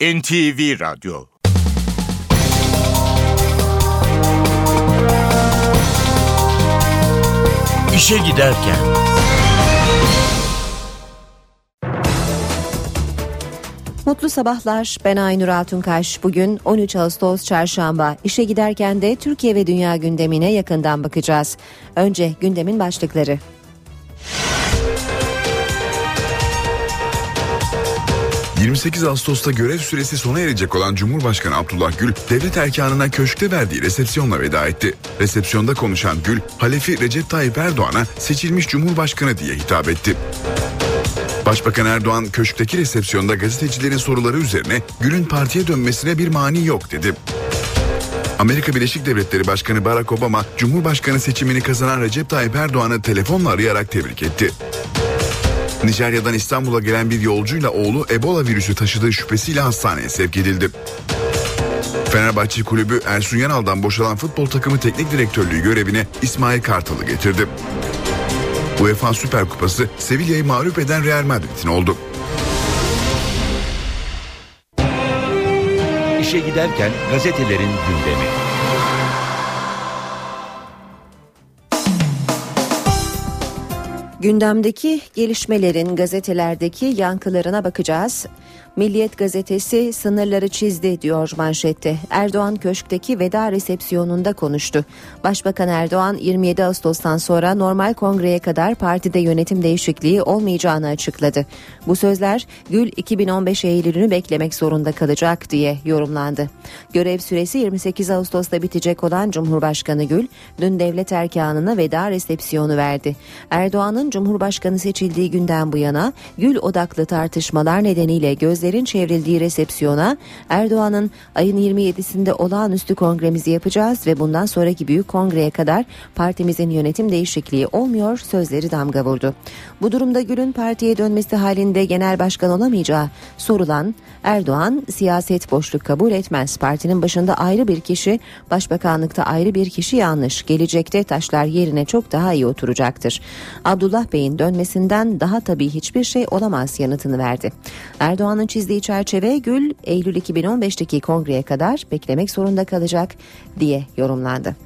NTV Radyo İşe Giderken Mutlu sabahlar. Ben Aynur Altunkaş. Bugün 13 Ağustos Çarşamba. İşe giderken de Türkiye ve dünya gündemine yakından bakacağız. Önce gündemin başlıkları. 28 Ağustos'ta görev süresi sona erecek olan Cumhurbaşkanı Abdullah Gül, devlet erkanına köşkte verdiği resepsiyonla veda etti. Resepsiyonda konuşan Gül, Halefi Recep Tayyip Erdoğan'a seçilmiş Cumhurbaşkanı diye hitap etti. Başbakan Erdoğan köşkteki resepsiyonda gazetecilerin soruları üzerine Gül'ün partiye dönmesine bir mani yok dedi. Amerika Birleşik Devletleri Başkanı Barack Obama, Cumhurbaşkanı seçimini kazanan Recep Tayyip Erdoğan'ı telefonla arayarak tebrik etti. Nijerya'dan İstanbul'a gelen bir yolcuyla oğlu Ebola virüsü taşıdığı şüphesiyle hastaneye sevk edildi. Fenerbahçe Kulübü Ersun Yanal'dan boşalan futbol takımı teknik direktörlüğü görevine İsmail Kartal'ı getirdi. UEFA Süper Kupası Sevilla'yı mağlup eden Real Madrid'in oldu. İşe Giderken gazetelerin gündemi. Gündemdeki gelişmelerin gazetelerdeki yankılarına bakacağız. Milliyet gazetesi sınırları çizdi diyor manşette. Erdoğan köşkteki veda resepsiyonunda konuştu. Başbakan Erdoğan 27 Ağustos'tan sonra normal kongreye kadar partide yönetim değişikliği olmayacağını açıkladı. Bu sözler Gül 2015 Eylül'ünü beklemek zorunda kalacak diye yorumlandı. Görev süresi 28 Ağustos'ta bitecek olan Cumhurbaşkanı Gül dün devlet erkanına veda resepsiyonu verdi. Erdoğan'ın Cumhurbaşkanı seçildiği günden bu yana Gül odaklı tartışmalar nedeniyle gözleri gözlerin çevrildiği resepsiyona Erdoğan'ın ayın 27'sinde olağanüstü kongremizi yapacağız ve bundan sonraki büyük kongreye kadar partimizin yönetim değişikliği olmuyor sözleri damga vurdu. Bu durumda Gül'ün partiye dönmesi halinde genel başkan olamayacağı sorulan Erdoğan siyaset boşluk kabul etmez. Partinin başında ayrı bir kişi, başbakanlıkta ayrı bir kişi yanlış. Gelecekte taşlar yerine çok daha iyi oturacaktır. Abdullah Bey'in dönmesinden daha tabii hiçbir şey olamaz yanıtını verdi. Erdoğan'ın çizdiği çerçeve Gül Eylül 2015'teki kongreye kadar beklemek zorunda kalacak diye yorumlandı.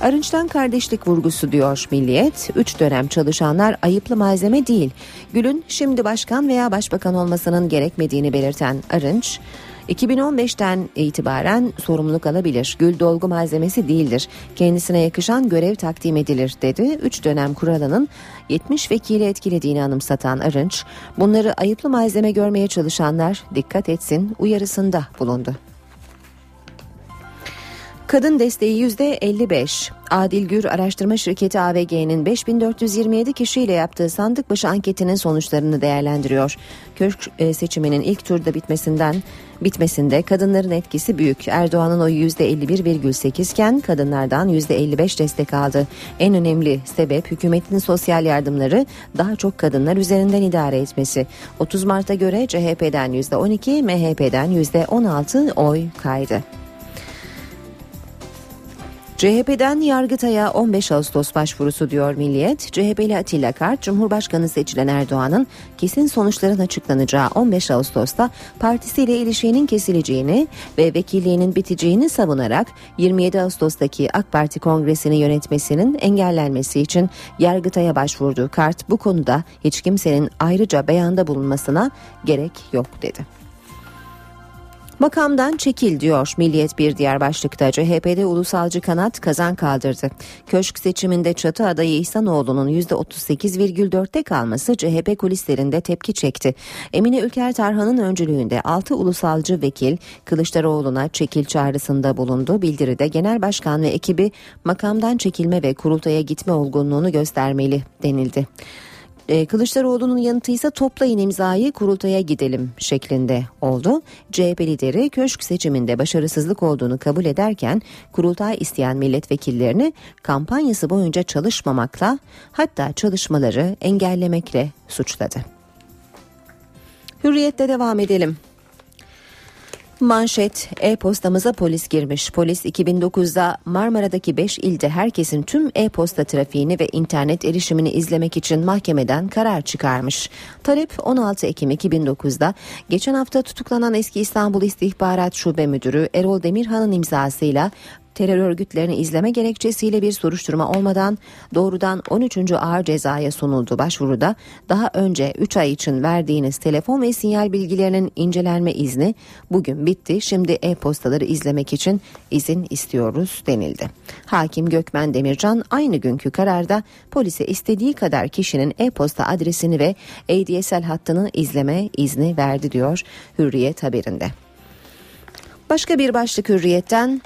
Arınç'tan kardeşlik vurgusu diyor Milliyet. Üç dönem çalışanlar ayıplı malzeme değil. Gül'ün şimdi başkan veya başbakan olmasının gerekmediğini belirten Arınç, 2015'ten itibaren sorumluluk alabilir. Gül dolgu malzemesi değildir. Kendisine yakışan görev takdim edilir dedi. Üç dönem kuralının 70 vekili etkilediğini anımsatan Arınç, bunları ayıplı malzeme görmeye çalışanlar dikkat etsin uyarısında bulundu. Kadın desteği %55. Adil Gür Araştırma Şirketi AVG'nin 5427 kişiyle yaptığı sandık başı anketinin sonuçlarını değerlendiriyor. Köşk e, seçiminin ilk turda bitmesinden bitmesinde kadınların etkisi büyük. Erdoğan'ın oyu %51,8 iken kadınlardan %55 destek aldı. En önemli sebep hükümetin sosyal yardımları daha çok kadınlar üzerinden idare etmesi. 30 Mart'a göre CHP'den %12, MHP'den %16 oy kaydı. CHP'den Yargıtay'a 15 Ağustos başvurusu diyor Milliyet. CHP'li Atilla Kart, Cumhurbaşkanı seçilen Erdoğan'ın kesin sonuçların açıklanacağı 15 Ağustos'ta partisiyle ilişkinin kesileceğini ve vekilliğinin biteceğini savunarak 27 Ağustos'taki AK Parti kongresini yönetmesinin engellenmesi için Yargıtay'a başvurdu. Kart bu konuda hiç kimsenin ayrıca beyanda bulunmasına gerek yok dedi. Makamdan çekil diyor Milliyet bir diğer başlıkta. CHP'de ulusalcı kanat kazan kaldırdı. Köşk seçiminde çatı adayı İhsanoğlu'nun %38,4'te kalması CHP kulislerinde tepki çekti. Emine Ülker Tarhan'ın öncülüğünde 6 ulusalcı vekil Kılıçdaroğlu'na çekil çağrısında bulundu. Bildiride genel başkan ve ekibi makamdan çekilme ve kurultaya gitme olgunluğunu göstermeli denildi. E, Kılıçdaroğlu'nun yanıtı ise toplayın imzayı kurultaya gidelim şeklinde oldu. CHP lideri köşk seçiminde başarısızlık olduğunu kabul ederken kurultay isteyen milletvekillerini kampanyası boyunca çalışmamakla hatta çalışmaları engellemekle suçladı. Hürriyette devam edelim. Manşet e-postamıza polis girmiş. Polis 2009'da Marmara'daki 5 ilde herkesin tüm e-posta trafiğini ve internet erişimini izlemek için mahkemeden karar çıkarmış. Talep 16 Ekim 2009'da geçen hafta tutuklanan eski İstanbul İstihbarat Şube Müdürü Erol Demirhan'ın imzasıyla terör örgütlerini izleme gerekçesiyle bir soruşturma olmadan doğrudan 13. ağır cezaya sunuldu. Başvuruda daha önce 3 ay için verdiğiniz telefon ve sinyal bilgilerinin incelenme izni bugün bitti. Şimdi e-postaları izlemek için izin istiyoruz denildi. Hakim Gökmen Demircan aynı günkü kararda polise istediği kadar kişinin e-posta adresini ve ADSL hattını izleme izni verdi diyor Hürriyet haberinde. Başka bir başlık hürriyetten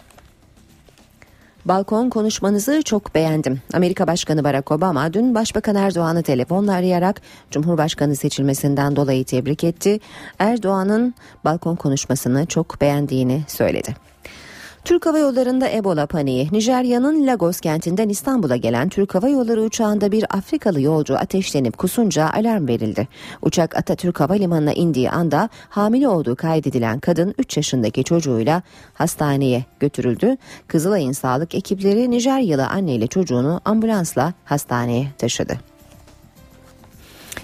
Balkon konuşmanızı çok beğendim. Amerika Başkanı Barack Obama dün Başbakan Erdoğan'ı telefonla arayarak Cumhurbaşkanı seçilmesinden dolayı tebrik etti. Erdoğan'ın balkon konuşmasını çok beğendiğini söyledi. Türk Hava Yolları'nda Ebola paniği. Nijerya'nın Lagos kentinden İstanbul'a gelen Türk Hava Yolları uçağında bir Afrikalı yolcu ateşlenip kusunca alarm verildi. Uçak Atatürk Havalimanı'na indiği anda hamile olduğu kaydedilen kadın 3 yaşındaki çocuğuyla hastaneye götürüldü. Kızılay'ın sağlık ekipleri Nijeryalı anneyle çocuğunu ambulansla hastaneye taşıdı.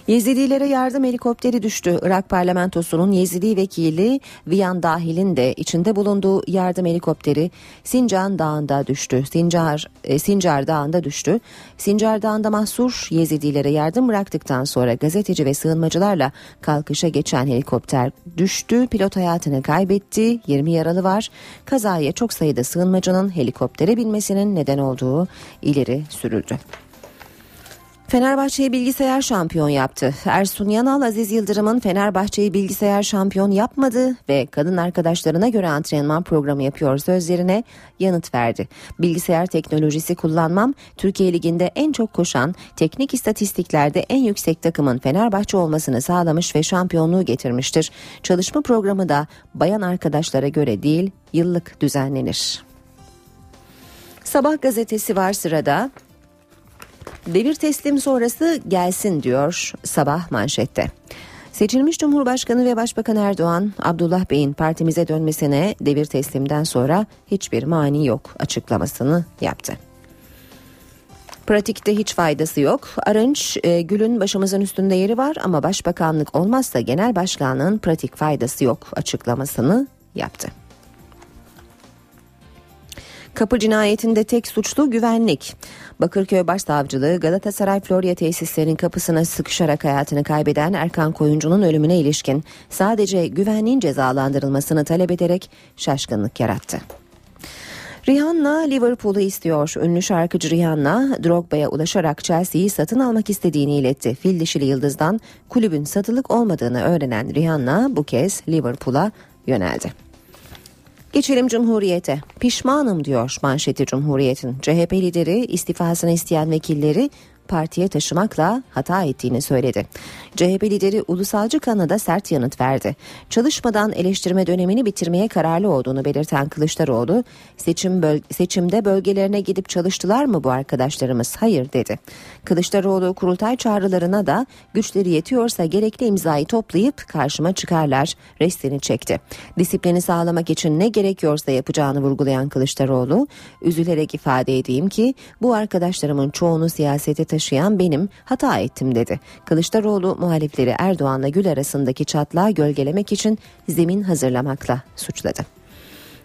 Yezidilere yardım helikopteri düştü. Irak parlamentosunun Yezidi vekili Viyan Dahil'in de içinde bulunduğu yardım helikopteri Sincan Dağı'nda düştü. Sincar, e, Sincar Dağı'nda düştü. Sincar Dağı'nda mahsur Yezidilere yardım bıraktıktan sonra gazeteci ve sığınmacılarla kalkışa geçen helikopter düştü. Pilot hayatını kaybetti. 20 yaralı var. Kazaya çok sayıda sığınmacının helikoptere binmesinin neden olduğu ileri sürüldü. Fenerbahçe'yi bilgisayar şampiyon yaptı. Ersun Yanal Aziz Yıldırım'ın Fenerbahçe'yi bilgisayar şampiyon yapmadı ve kadın arkadaşlarına göre antrenman programı yapıyor sözlerine yanıt verdi. Bilgisayar teknolojisi kullanmam Türkiye Ligi'nde en çok koşan, teknik istatistiklerde en yüksek takımın Fenerbahçe olmasını sağlamış ve şampiyonluğu getirmiştir. Çalışma programı da bayan arkadaşlara göre değil yıllık düzenlenir. Sabah gazetesi var sırada. Devir teslim sonrası gelsin diyor sabah manşette. Seçilmiş Cumhurbaşkanı ve Başbakan Erdoğan, Abdullah Bey'in partimize dönmesine devir teslimden sonra hiçbir mani yok açıklamasını yaptı. Pratikte hiç faydası yok. Arınç, e, Gül'ün başımızın üstünde yeri var ama başbakanlık olmazsa genel başkanlığın pratik faydası yok açıklamasını yaptı. Kapı cinayetinde tek suçlu güvenlik. Bakırköy Başsavcılığı Galatasaray Florya tesislerinin kapısına sıkışarak hayatını kaybeden Erkan Koyuncu'nun ölümüne ilişkin sadece güvenliğin cezalandırılmasını talep ederek şaşkınlık yarattı. Rihanna Liverpool'u istiyor. Ünlü şarkıcı Rihanna Drogba'ya ulaşarak Chelsea'yi satın almak istediğini iletti. Fil dişili yıldızdan kulübün satılık olmadığını öğrenen Rihanna bu kez Liverpool'a yöneldi. Geçelim Cumhuriyet'e. Pişmanım diyor manşeti Cumhuriyet'in. CHP lideri istifasını isteyen vekilleri partiye taşımakla hata ettiğini söyledi. CHP lideri Ulusalcı Kan'a sert yanıt verdi. Çalışmadan eleştirme dönemini bitirmeye kararlı olduğunu belirten Kılıçdaroğlu, seçim böl seçimde bölgelerine gidip çalıştılar mı bu arkadaşlarımız? Hayır dedi. Kılıçdaroğlu kurultay çağrılarına da güçleri yetiyorsa gerekli imzayı toplayıp karşıma çıkarlar restini çekti. Disiplini sağlamak için ne gerekiyorsa yapacağını vurgulayan Kılıçdaroğlu, üzülerek ifade edeyim ki bu arkadaşlarımın çoğunu siyasete taşıyan benim hata ettim dedi. Kılıçdaroğlu muhalifleri Erdoğan'la Gül arasındaki çatlağı gölgelemek için zemin hazırlamakla suçladı.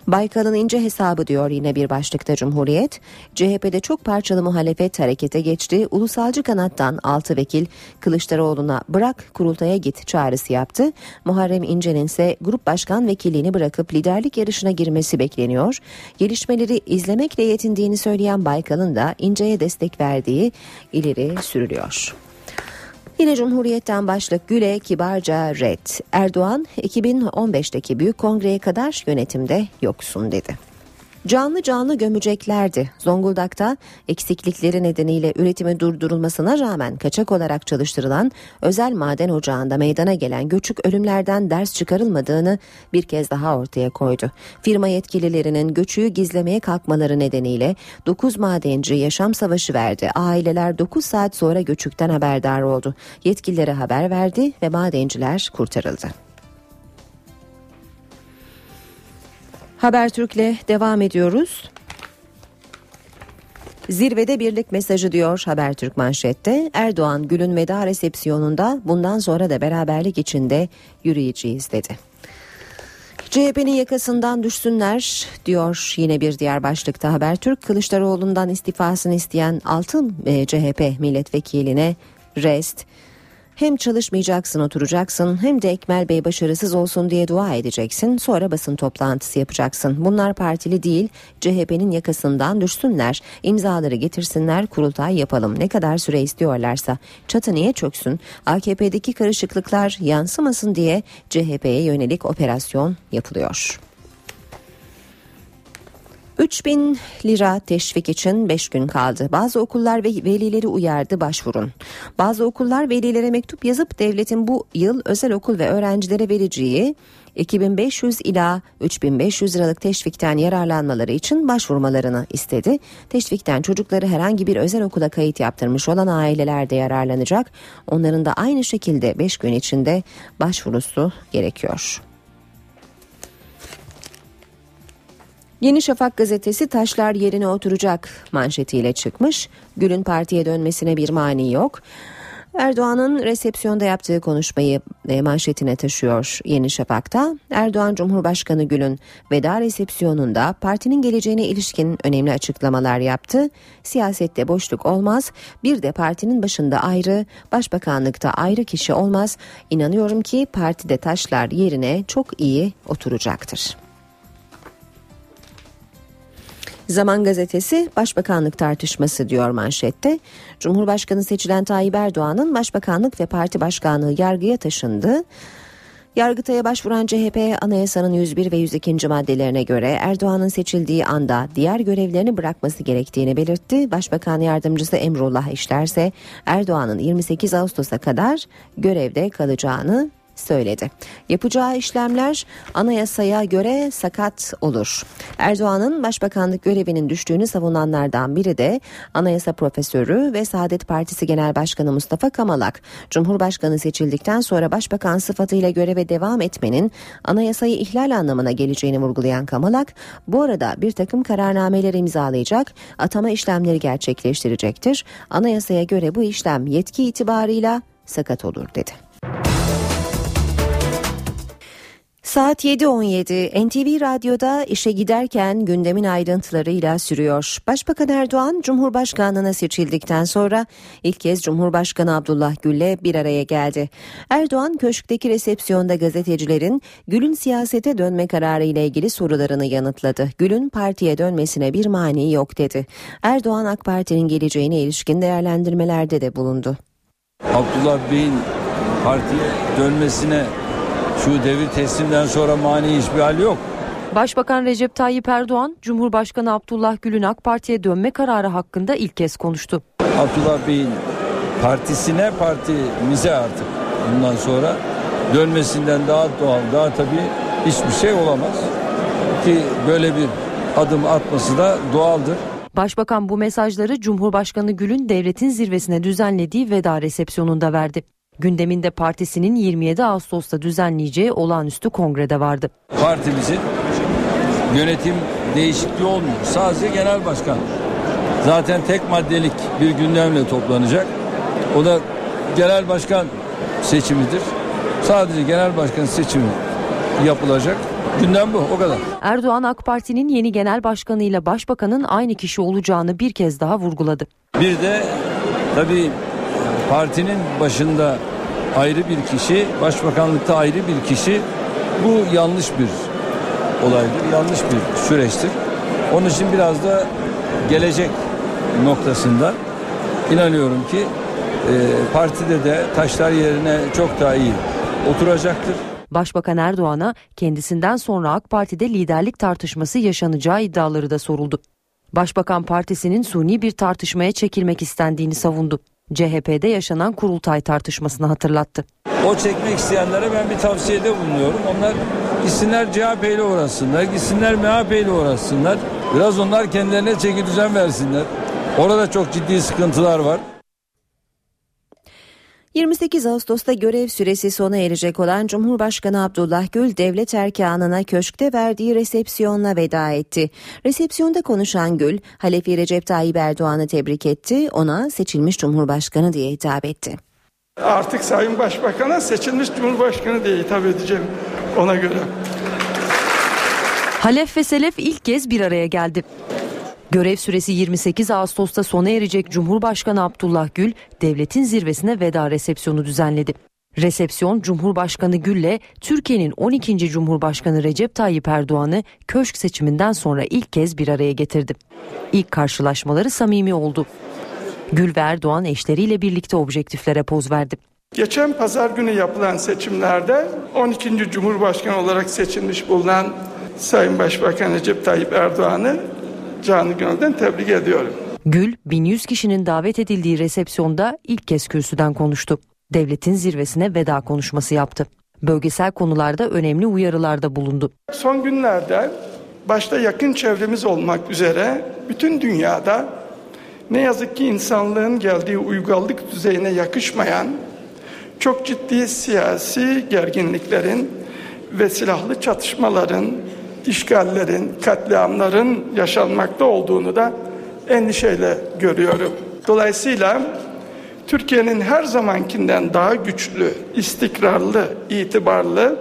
Baykal'ın ince hesabı diyor yine bir başlıkta Cumhuriyet. CHP'de çok parçalı muhalefet harekete geçti. Ulusalcı kanattan 6 vekil Kılıçdaroğlu'na bırak kurultaya git çağrısı yaptı. Muharrem İnce'nin ise grup başkan vekilliğini bırakıp liderlik yarışına girmesi bekleniyor. Gelişmeleri izlemekle yetindiğini söyleyen Baykal'ın da İnce'ye destek verdiği ileri sürülüyor. Yine Cumhuriyet'ten başlık Güle kibarca red. Erdoğan 2015'teki büyük kongreye kadar yönetimde yoksun dedi. Canlı canlı gömeceklerdi. Zonguldak'ta eksiklikleri nedeniyle üretimi durdurulmasına rağmen kaçak olarak çalıştırılan özel maden ocağında meydana gelen göçük ölümlerden ders çıkarılmadığını bir kez daha ortaya koydu. Firma yetkililerinin göçüğü gizlemeye kalkmaları nedeniyle 9 madenci yaşam savaşı verdi. Aileler 9 saat sonra göçükten haberdar oldu. Yetkililere haber verdi ve madenciler kurtarıldı. Habertürk'le devam ediyoruz. Zirvede birlik mesajı diyor Habertürk manşette. Erdoğan Gül'ün veda resepsiyonunda bundan sonra da beraberlik içinde yürüyeceğiz dedi. CHP'nin yakasından düşsünler diyor yine bir diğer başlıkta Habertürk. Kılıçdaroğlu'ndan istifasını isteyen 6 e, CHP milletvekiline rest hem çalışmayacaksın oturacaksın hem de Ekmel Bey başarısız olsun diye dua edeceksin. Sonra basın toplantısı yapacaksın. Bunlar partili değil CHP'nin yakasından düşsünler. İmzaları getirsinler kurultay yapalım. Ne kadar süre istiyorlarsa. Çatı niye çöksün? AKP'deki karışıklıklar yansımasın diye CHP'ye yönelik operasyon yapılıyor. 3000 lira teşvik için 5 gün kaldı. Bazı okullar ve velileri uyardı başvurun. Bazı okullar velilere mektup yazıp devletin bu yıl özel okul ve öğrencilere vereceği 2500 ila 3500 liralık teşvikten yararlanmaları için başvurmalarını istedi. Teşvikten çocukları herhangi bir özel okula kayıt yaptırmış olan aileler de yararlanacak. Onların da aynı şekilde 5 gün içinde başvurusu gerekiyor. Yeni Şafak gazetesi taşlar yerine oturacak manşetiyle çıkmış. Gül'ün partiye dönmesine bir mani yok. Erdoğan'ın resepsiyonda yaptığı konuşmayı e, manşetine taşıyor Yeni Şafak'ta. Erdoğan Cumhurbaşkanı Gül'ün veda resepsiyonunda partinin geleceğine ilişkin önemli açıklamalar yaptı. Siyasette boşluk olmaz. Bir de partinin başında ayrı, başbakanlıkta ayrı kişi olmaz. İnanıyorum ki partide taşlar yerine çok iyi oturacaktır. Zaman gazetesi başbakanlık tartışması diyor manşette. Cumhurbaşkanı seçilen Tayyip Erdoğan'ın başbakanlık ve parti başkanlığı yargıya taşındı. Yargıtay'a başvuran CHP anayasanın 101 ve 102. maddelerine göre Erdoğan'ın seçildiği anda diğer görevlerini bırakması gerektiğini belirtti. Başbakan yardımcısı Emrullah İşlerse Erdoğan'ın 28 Ağustos'a kadar görevde kalacağını söyledi. Yapacağı işlemler anayasaya göre sakat olur. Erdoğan'ın başbakanlık görevinin düştüğünü savunanlardan biri de anayasa profesörü ve Saadet Partisi Genel Başkanı Mustafa Kamalak. Cumhurbaşkanı seçildikten sonra başbakan sıfatıyla göreve devam etmenin anayasayı ihlal anlamına geleceğini vurgulayan Kamalak, bu arada bir takım kararnameler imzalayacak, atama işlemleri gerçekleştirecektir. Anayasaya göre bu işlem yetki itibarıyla sakat olur dedi. Saat 7.17 NTV Radyo'da işe giderken gündemin ayrıntılarıyla sürüyor. Başbakan Erdoğan Cumhurbaşkanlığına seçildikten sonra ilk kez Cumhurbaşkanı Abdullah Gül'le bir araya geldi. Erdoğan köşkteki resepsiyonda gazetecilerin Gül'ün siyasete dönme kararı ile ilgili sorularını yanıtladı. Gül'ün partiye dönmesine bir mani yok dedi. Erdoğan AK Parti'nin geleceğine ilişkin değerlendirmelerde de bulundu. Abdullah Bey'in partiye dönmesine şu devir teslimden sonra mani hiçbir hal yok. Başbakan Recep Tayyip Erdoğan, Cumhurbaşkanı Abdullah Gül'ün AK Parti'ye dönme kararı hakkında ilk kez konuştu. Abdullah Bey'in partisine partimize artık bundan sonra dönmesinden daha doğal, daha tabii hiçbir şey olamaz. Ki böyle bir adım atması da doğaldır. Başbakan bu mesajları Cumhurbaşkanı Gül'ün devletin zirvesine düzenlediği veda resepsiyonunda verdi. Gündeminde partisinin 27 Ağustos'ta düzenleyeceği olağanüstü kongrede vardı. Partimizin yönetim değişikliği olmuyor. Sadece genel başkan. Zaten tek maddelik bir gündemle toplanacak. O da genel başkan seçimidir. Sadece genel başkan seçimi yapılacak. Gündem bu o kadar. Erdoğan AK Parti'nin yeni genel başkanıyla başbakanın aynı kişi olacağını bir kez daha vurguladı. Bir de tabii partinin başında ayrı bir kişi, başbakanlıkta ayrı bir kişi bu yanlış bir olaydır, yanlış bir süreçtir. Onun için biraz da gelecek noktasında inanıyorum ki e, partide de taşlar yerine çok daha iyi oturacaktır. Başbakan Erdoğan'a kendisinden sonra AK Parti'de liderlik tartışması yaşanacağı iddiaları da soruldu. Başbakan partisinin suni bir tartışmaya çekilmek istendiğini savundu. CHP'de yaşanan kurultay tartışmasını hatırlattı. O çekmek isteyenlere ben bir tavsiyede bulunuyorum. Onlar gitsinler CHP ile uğraşsınlar, gitsinler MHP ile uğraşsınlar. Biraz onlar kendilerine çeki düzen versinler. Orada çok ciddi sıkıntılar var. 28 Ağustos'ta görev süresi sona erecek olan Cumhurbaşkanı Abdullah Gül devlet erkanına köşkte verdiği resepsiyonla veda etti. Resepsiyonda konuşan Gül, Halefi Recep Tayyip Erdoğan'ı tebrik etti, ona seçilmiş Cumhurbaşkanı diye hitap etti. Artık Sayın Başbakan'a seçilmiş Cumhurbaşkanı diye hitap edeceğim ona göre. Halef ve Selef ilk kez bir araya geldi. Görev süresi 28 Ağustos'ta sona erecek Cumhurbaşkanı Abdullah Gül, devletin zirvesine veda resepsiyonu düzenledi. Resepsiyon Cumhurbaşkanı Gül'le Türkiye'nin 12. Cumhurbaşkanı Recep Tayyip Erdoğan'ı köşk seçiminden sonra ilk kez bir araya getirdi. İlk karşılaşmaları samimi oldu. Gül ve Erdoğan eşleriyle birlikte objektiflere poz verdi. Geçen pazar günü yapılan seçimlerde 12. Cumhurbaşkanı olarak seçilmiş bulunan Sayın Başbakan Recep Tayyip Erdoğan'ı canı gönülden tebrik ediyorum. Gül 1100 kişinin davet edildiği resepsiyonda ilk kez kürsüden konuştu. Devletin zirvesine veda konuşması yaptı. Bölgesel konularda önemli uyarılarda bulundu. Son günlerde başta yakın çevremiz olmak üzere bütün dünyada ne yazık ki insanlığın geldiği uygarlık düzeyine yakışmayan çok ciddi siyasi gerginliklerin ve silahlı çatışmaların, işgallerin, katliamların yaşanmakta olduğunu da endişeyle görüyorum. Dolayısıyla Türkiye'nin her zamankinden daha güçlü, istikrarlı, itibarlı,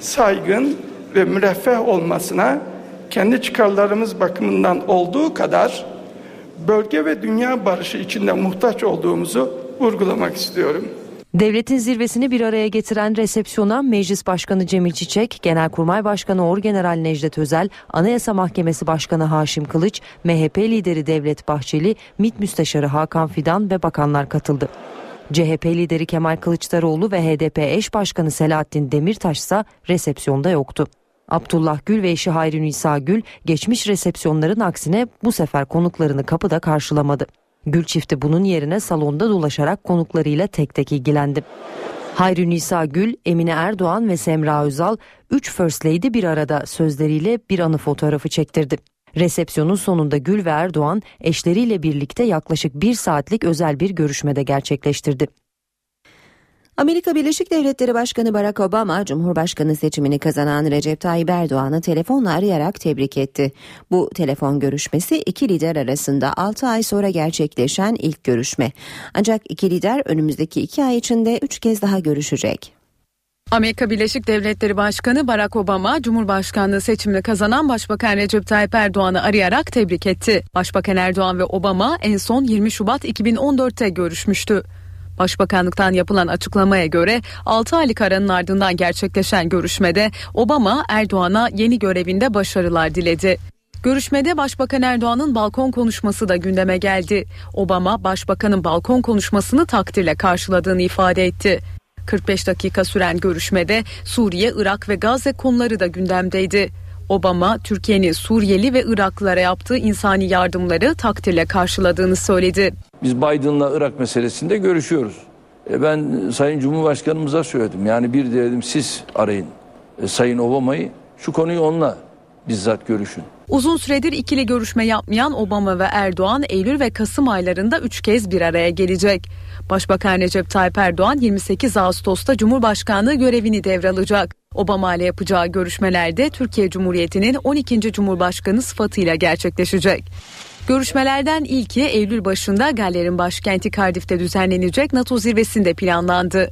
saygın ve müreffeh olmasına kendi çıkarlarımız bakımından olduğu kadar bölge ve dünya barışı içinde muhtaç olduğumuzu vurgulamak istiyorum. Devletin zirvesini bir araya getiren resepsiyona Meclis Başkanı Cemil Çiçek, Genelkurmay Başkanı Orgeneral Necdet Özel, Anayasa Mahkemesi Başkanı Haşim Kılıç, MHP lideri Devlet Bahçeli, MİT Müsteşarı Hakan Fidan ve bakanlar katıldı. CHP lideri Kemal Kılıçdaroğlu ve HDP eş başkanı Selahattin Demirtaş ise resepsiyonda yoktu. Abdullah Gül ve eşi Hayri Nisa Gül geçmiş resepsiyonların aksine bu sefer konuklarını kapıda karşılamadı. Gül çifti bunun yerine salonda dolaşarak konuklarıyla tek tek ilgilendi. Hayri Nisa Gül, Emine Erdoğan ve Semra Özal 3 First Lady bir arada sözleriyle bir anı fotoğrafı çektirdi. Resepsiyonun sonunda Gül ve Erdoğan eşleriyle birlikte yaklaşık bir saatlik özel bir görüşmede gerçekleştirdi. Amerika Birleşik Devletleri Başkanı Barack Obama, Cumhurbaşkanı seçimini kazanan Recep Tayyip Erdoğan'ı telefonla arayarak tebrik etti. Bu telefon görüşmesi iki lider arasında 6 ay sonra gerçekleşen ilk görüşme. Ancak iki lider önümüzdeki iki ay içinde üç kez daha görüşecek. Amerika Birleşik Devletleri Başkanı Barack Obama, Cumhurbaşkanlığı seçimini kazanan Başbakan Recep Tayyip Erdoğan'ı arayarak tebrik etti. Başbakan Erdoğan ve Obama en son 20 Şubat 2014'te görüşmüştü. Başbakanlıktan yapılan açıklamaya göre 6 aylık aranın ardından gerçekleşen görüşmede Obama Erdoğan'a yeni görevinde başarılar diledi. Görüşmede Başbakan Erdoğan'ın balkon konuşması da gündeme geldi. Obama başbakanın balkon konuşmasını takdirle karşıladığını ifade etti. 45 dakika süren görüşmede Suriye, Irak ve Gazze konuları da gündemdeydi. Obama, Türkiye'nin Suriyeli ve Iraklılara yaptığı insani yardımları takdirle karşıladığını söyledi. Biz Biden'la Irak meselesinde görüşüyoruz. E ben Sayın Cumhurbaşkanımıza söyledim. Yani bir dedim siz arayın e, Sayın Obama'yı şu konuyu onunla bizzat görüşün. Uzun süredir ikili görüşme yapmayan Obama ve Erdoğan Eylül ve Kasım aylarında üç kez bir araya gelecek. Başbakan Recep Tayyip Erdoğan 28 Ağustos'ta Cumhurbaşkanlığı görevini devralacak. Obama ile yapacağı görüşmelerde Türkiye Cumhuriyeti'nin 12. Cumhurbaşkanı sıfatıyla gerçekleşecek. Görüşmelerden ilki Eylül başında Galler'in başkenti Cardiff'te düzenlenecek NATO zirvesinde planlandı.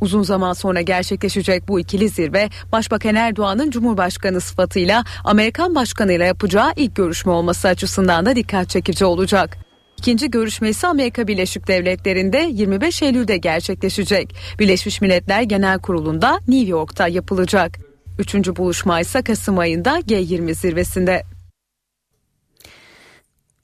Uzun zaman sonra gerçekleşecek bu ikili zirve Başbakan Erdoğan'ın Cumhurbaşkanı sıfatıyla Amerikan Başkanı ile yapacağı ilk görüşme olması açısından da dikkat çekici olacak. İkinci görüşmesi Amerika Birleşik Devletleri'nde 25 Eylül'de gerçekleşecek. Birleşmiş Milletler Genel Kurulu'nda New York'ta yapılacak. Üçüncü buluşma ise Kasım ayında G20 zirvesinde.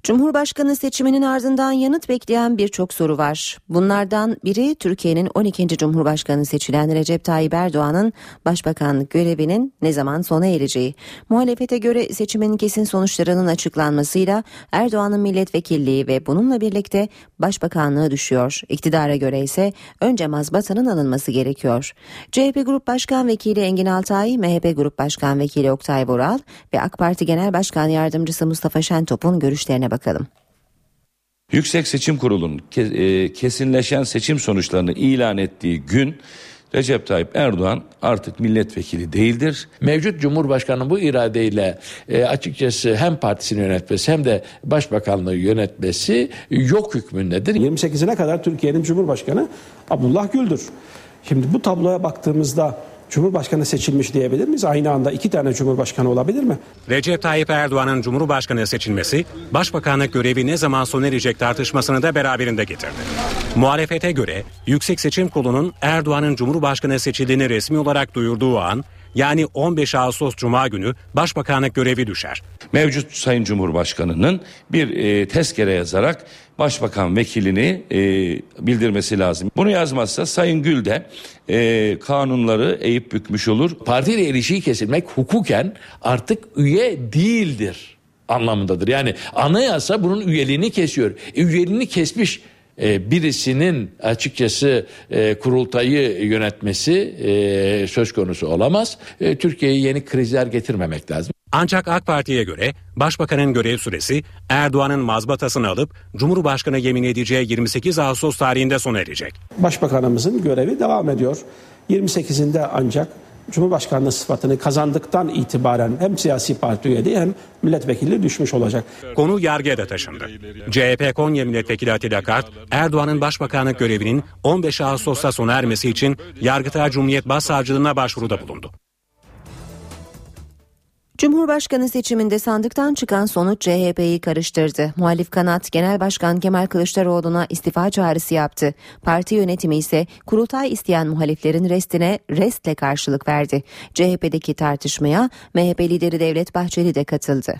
Cumhurbaşkanı seçiminin ardından yanıt bekleyen birçok soru var. Bunlardan biri Türkiye'nin 12. Cumhurbaşkanı seçilen Recep Tayyip Erdoğan'ın başbakanlık görevinin ne zaman sona ereceği. Muhalefete göre seçimin kesin sonuçlarının açıklanmasıyla Erdoğan'ın milletvekilliği ve bununla birlikte başbakanlığı düşüyor. İktidara göre ise önce mazbatanın alınması gerekiyor. CHP Grup Başkan Vekili Engin Altay, MHP Grup Başkan Vekili Oktay Boral ve AK Parti Genel Başkan Yardımcısı Mustafa Şentop'un görüşlerine bakalım. Yüksek Seçim Kurulu'nun e, kesinleşen seçim sonuçlarını ilan ettiği gün Recep Tayyip Erdoğan artık milletvekili değildir. Mevcut Cumhurbaşkanı bu iradeyle e, açıkçası hem partisini yönetmesi hem de başbakanlığı yönetmesi yok hükmündedir. 28'ine kadar Türkiye'nin Cumhurbaşkanı Abdullah Gül'dür. Şimdi bu tabloya baktığımızda Cumhurbaşkanı seçilmiş diyebilir miyiz? Aynı anda iki tane Cumhurbaşkanı olabilir mi? Recep Tayyip Erdoğan'ın Cumhurbaşkanı seçilmesi, Başbakanlık görevi ne zaman sona erecek tartışmasını da beraberinde getirdi. Muhalefete göre Yüksek Seçim Kurulu'nun Erdoğan'ın Cumhurbaşkanı seçildiğini resmi olarak duyurduğu an, yani 15 Ağustos Cuma günü Başbakanlık görevi düşer. Mevcut Sayın Cumhurbaşkanı'nın bir e, tezkere yazarak başbakan vekilini e, bildirmesi lazım. Bunu yazmazsa Sayın Gül de e, kanunları eğip bükmüş olur. Partiyle ilişiği kesilmek hukuken artık üye değildir anlamındadır. Yani anayasa bunun üyeliğini kesiyor. E, üyeliğini kesmiş e, birisinin açıkçası e, kurultayı yönetmesi e, söz konusu olamaz. E, Türkiye'ye yeni krizler getirmemek lazım. Ancak AK Parti'ye göre Başbakanın görev süresi Erdoğan'ın mazbatasını alıp Cumhurbaşkanı yemin edeceği 28 Ağustos tarihinde sona erecek. Başbakanımızın görevi devam ediyor. 28'inde ancak Cumhurbaşkanlığı sıfatını kazandıktan itibaren hem siyasi parti üyeliği hem milletvekilliği düşmüş olacak. Konu yargıya da taşındı. CHP Konya Milletvekili Atilla Kart, Erdoğan'ın başbakanlık görevinin 15 Ağustos'ta sona ermesi için Yargıtay Cumhuriyet Başsavcılığına başvuruda bulundu. Cumhurbaşkanı seçiminde sandıktan çıkan sonuç CHP'yi karıştırdı. Muhalif kanat Genel Başkan Kemal Kılıçdaroğlu'na istifa çağrısı yaptı. Parti yönetimi ise kurultay isteyen muhaliflerin restine restle karşılık verdi. CHP'deki tartışmaya MHP lideri Devlet Bahçeli de katıldı.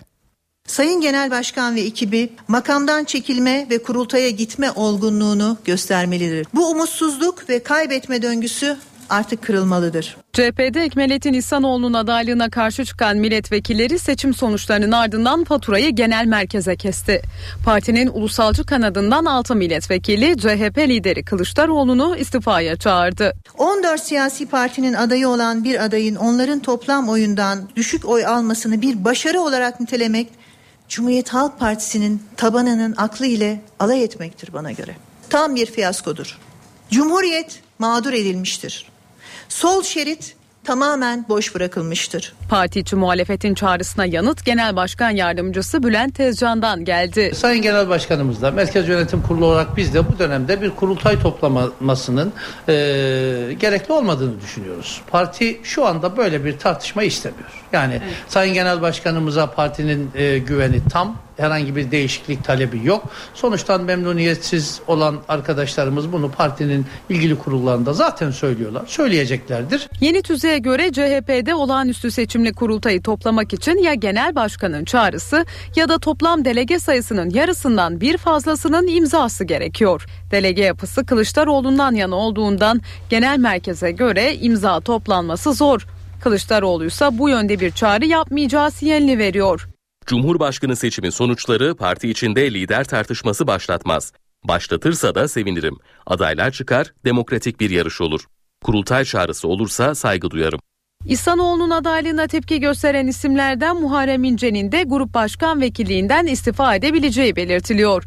Sayın Genel Başkan ve ekibi makamdan çekilme ve kurultaya gitme olgunluğunu göstermelidir. Bu umutsuzluk ve kaybetme döngüsü artık kırılmalıdır. CHP'de Ekmelettin İhsanoğlu'nun adaylığına karşı çıkan milletvekilleri seçim sonuçlarının ardından faturayı genel merkeze kesti. Partinin ulusalcı kanadından 6 milletvekili CHP lideri Kılıçdaroğlu'nu istifaya çağırdı. 14 siyasi partinin adayı olan bir adayın onların toplam oyundan düşük oy almasını bir başarı olarak nitelemek Cumhuriyet Halk Partisi'nin tabanının aklı ile alay etmektir bana göre. Tam bir fiyaskodur. Cumhuriyet mağdur edilmiştir. Sol şerit tamamen boş bırakılmıştır. Parti içi muhalefetin çağrısına yanıt Genel Başkan Yardımcısı Bülent Tezcan'dan geldi. Sayın Genel Başkanımız da Merkez Yönetim Kurulu olarak biz de bu dönemde bir kurultay toplamasının e, gerekli olmadığını düşünüyoruz. Parti şu anda böyle bir tartışma istemiyor. Yani evet. Sayın Genel Başkanımıza partinin e, güveni tam. Herhangi bir değişiklik talebi yok. Sonuçtan memnuniyetsiz olan arkadaşlarımız bunu partinin ilgili kurullarında zaten söylüyorlar. Söyleyeceklerdir. Yeni tüzüğe göre CHP'de olağanüstü seçimli kurultayı toplamak için ya genel başkanın çağrısı ya da toplam delege sayısının yarısından bir fazlasının imzası gerekiyor. Delege yapısı Kılıçdaroğlu'ndan yana olduğundan genel merkeze göre imza toplanması zor. Kılıçdaroğlu ise bu yönde bir çağrı yapmayacağı sinyalini veriyor. Cumhurbaşkanı seçimi sonuçları parti içinde lider tartışması başlatmaz. Başlatırsa da sevinirim. Adaylar çıkar, demokratik bir yarış olur. Kurultay çağrısı olursa saygı duyarım. İhsanoğlu'nun adaylığına tepki gösteren isimlerden Muharrem İnce'nin de grup başkan vekilliğinden istifa edebileceği belirtiliyor.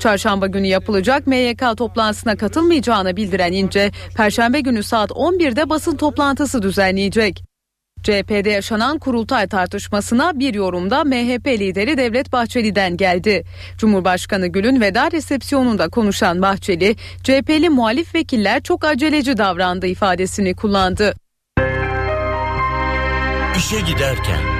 Çarşamba günü yapılacak MYK toplantısına katılmayacağını bildiren İnce, Perşembe günü saat 11'de basın toplantısı düzenleyecek. CHP'de yaşanan kurultay tartışmasına bir yorumda MHP lideri Devlet Bahçeli'den geldi. Cumhurbaşkanı Gül'ün veda resepsiyonunda konuşan Bahçeli, CHP'li muhalif vekiller çok aceleci davrandı ifadesini kullandı. İşe giderken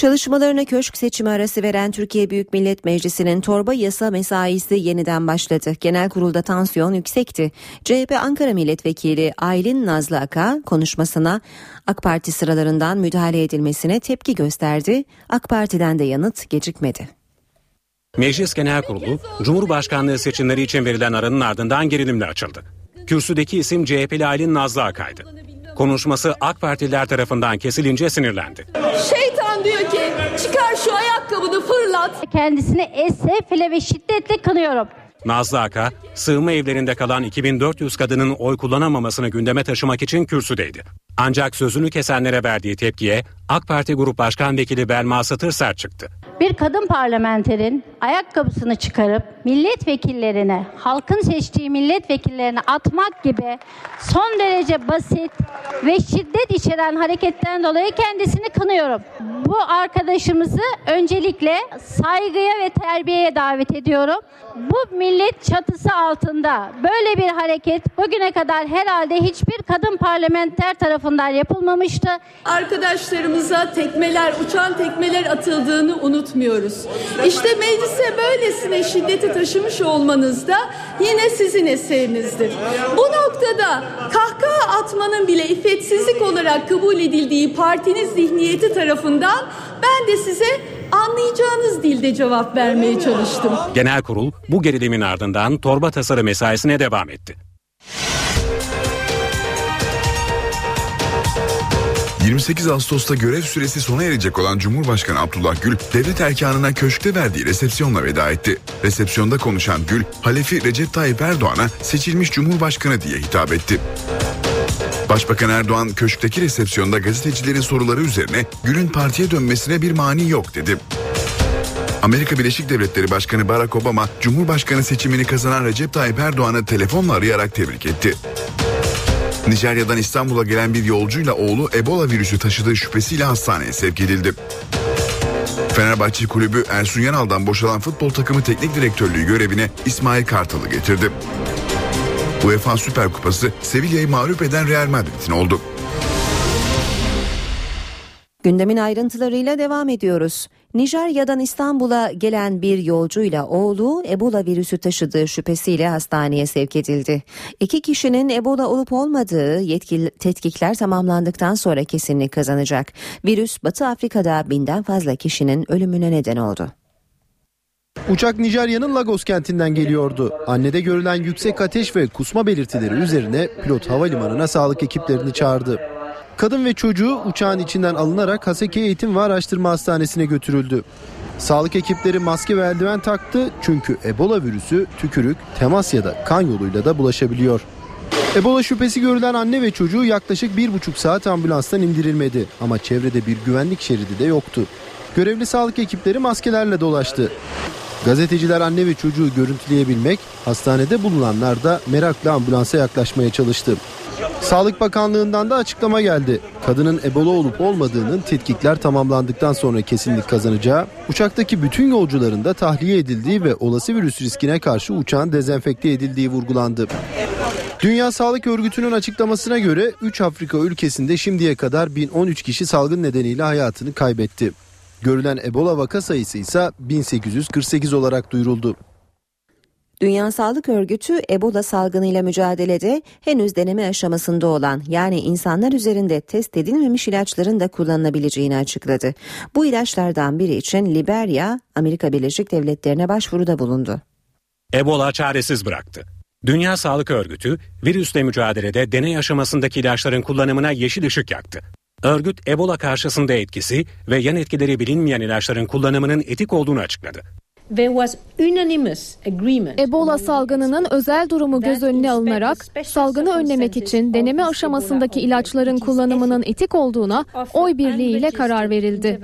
Çalışmalarına köşk seçimi arası veren Türkiye Büyük Millet Meclisi'nin torba yasa mesaisi yeniden başladı. Genel kurulda tansiyon yüksekti. CHP Ankara Milletvekili Aylin Nazlı Aka konuşmasına AK Parti sıralarından müdahale edilmesine tepki gösterdi. AK Parti'den de yanıt gecikmedi. Meclis Genel Kurulu, Cumhurbaşkanlığı seçimleri için verilen aranın ardından gerilimle açıldı. Kürsüdeki isim CHP'li Aylin Nazlı Akay'dı. Konuşması AK Partililer tarafından kesilince sinirlendi. Şeytan diyor ki çıkar şu ayakkabını fırlat. Kendisini esefle ve şiddetle kınıyorum. Nazlı Aka, sığınma evlerinde kalan 2400 kadının oy kullanamamasını gündeme taşımak için kürsüdeydi. Ancak sözünü kesenlere verdiği tepkiye AK Parti Grup Başkan Vekili Belma Satır sert çıktı. bir kadın parlamenterin ayakkabısını çıkarıp milletvekillerine, halkın seçtiği milletvekillerine atmak gibi son derece basit ve şiddet içeren hareketten dolayı kendisini kınıyorum. Bu arkadaşımızı öncelikle saygıya ve terbiyeye davet ediyorum. Bu millet çatısı altında böyle bir hareket bugüne kadar herhalde hiçbir kadın parlamenter tarafından yapılmamıştı. Arkadaşlarımıza tekmeler, uçan tekmeler atıldığını unutmuyoruz. İşte meclise böylesine şiddeti taşımış olmanız da yine sizin eserinizdir. Bu noktada kahkaha atmanın bile iffetsizlik olarak kabul edildiği partiniz zihniyeti tarafından ben de size anlayacağınız dilde cevap vermeye çalıştım. Genel kurul bu gerilimin ardından torba tasarı mesaisine devam etti. 28 Ağustos'ta görev süresi sona erecek olan Cumhurbaşkanı Abdullah Gül, devlet erkanına köşkte verdiği resepsiyonla veda etti. Resepsiyonda konuşan Gül, Halefi Recep Tayyip Erdoğan'a seçilmiş Cumhurbaşkanı diye hitap etti. Başbakan Erdoğan köşkteki resepsiyonda gazetecilerin soruları üzerine Gül'ün partiye dönmesine bir mani yok dedi. Amerika Birleşik Devletleri Başkanı Barack Obama, Cumhurbaşkanı seçimini kazanan Recep Tayyip Erdoğan'ı telefonla arayarak tebrik etti. Nijerya'dan İstanbul'a gelen bir yolcuyla oğlu Ebola virüsü taşıdığı şüphesiyle hastaneye sevk edildi. Fenerbahçe Kulübü Ersun Yanal'dan boşalan futbol takımı teknik direktörlüğü görevine İsmail Kartal'ı getirdi. UEFA Süper Kupası Sevilla'yı mağlup eden Real Madrid'in oldu. Gündemin ayrıntılarıyla devam ediyoruz. Nijerya'dan İstanbul'a gelen bir yolcuyla oğlu Ebola virüsü taşıdığı şüphesiyle hastaneye sevk edildi. İki kişinin Ebola olup olmadığı yetkili tetkikler tamamlandıktan sonra kesinlik kazanacak. Virüs Batı Afrika'da binden fazla kişinin ölümüne neden oldu. Uçak Nijerya'nın Lagos kentinden geliyordu. Annede görülen yüksek ateş ve kusma belirtileri üzerine pilot havalimanına sağlık ekiplerini çağırdı. Kadın ve çocuğu uçağın içinden alınarak Haseki Eğitim ve Araştırma Hastanesi'ne götürüldü. Sağlık ekipleri maske ve eldiven taktı çünkü Ebola virüsü tükürük, temas ya da kan yoluyla da bulaşabiliyor. Ebola şüphesi görülen anne ve çocuğu yaklaşık bir buçuk saat ambulanstan indirilmedi ama çevrede bir güvenlik şeridi de yoktu. Görevli sağlık ekipleri maskelerle dolaştı. Gazeteciler anne ve çocuğu görüntüleyebilmek, hastanede bulunanlar da merakla ambulansa yaklaşmaya çalıştı. Sağlık Bakanlığı'ndan da açıklama geldi. Kadının Ebola olup olmadığının tetkikler tamamlandıktan sonra kesinlik kazanacağı, uçaktaki bütün yolcuların da tahliye edildiği ve olası virüs riskine karşı uçağın dezenfekte edildiği vurgulandı. Dünya Sağlık Örgütü'nün açıklamasına göre 3 Afrika ülkesinde şimdiye kadar 1013 kişi salgın nedeniyle hayatını kaybetti. Görülen Ebola vaka sayısı ise 1848 olarak duyuruldu. Dünya Sağlık Örgütü Ebola salgınıyla mücadelede henüz deneme aşamasında olan yani insanlar üzerinde test edilmemiş ilaçların da kullanılabileceğini açıkladı. Bu ilaçlardan biri için Liberya, Amerika Birleşik Devletleri'ne başvuruda bulundu. Ebola çaresiz bıraktı. Dünya Sağlık Örgütü virüsle mücadelede deney aşamasındaki ilaçların kullanımına yeşil ışık yaktı. Örgüt Ebola karşısında etkisi ve yan etkileri bilinmeyen ilaçların kullanımının etik olduğunu açıkladı. Ebola salgınının özel durumu göz önüne alınarak salgını önlemek için deneme aşamasındaki ilaçların kullanımının etik olduğuna oy birliğiyle karar verildi.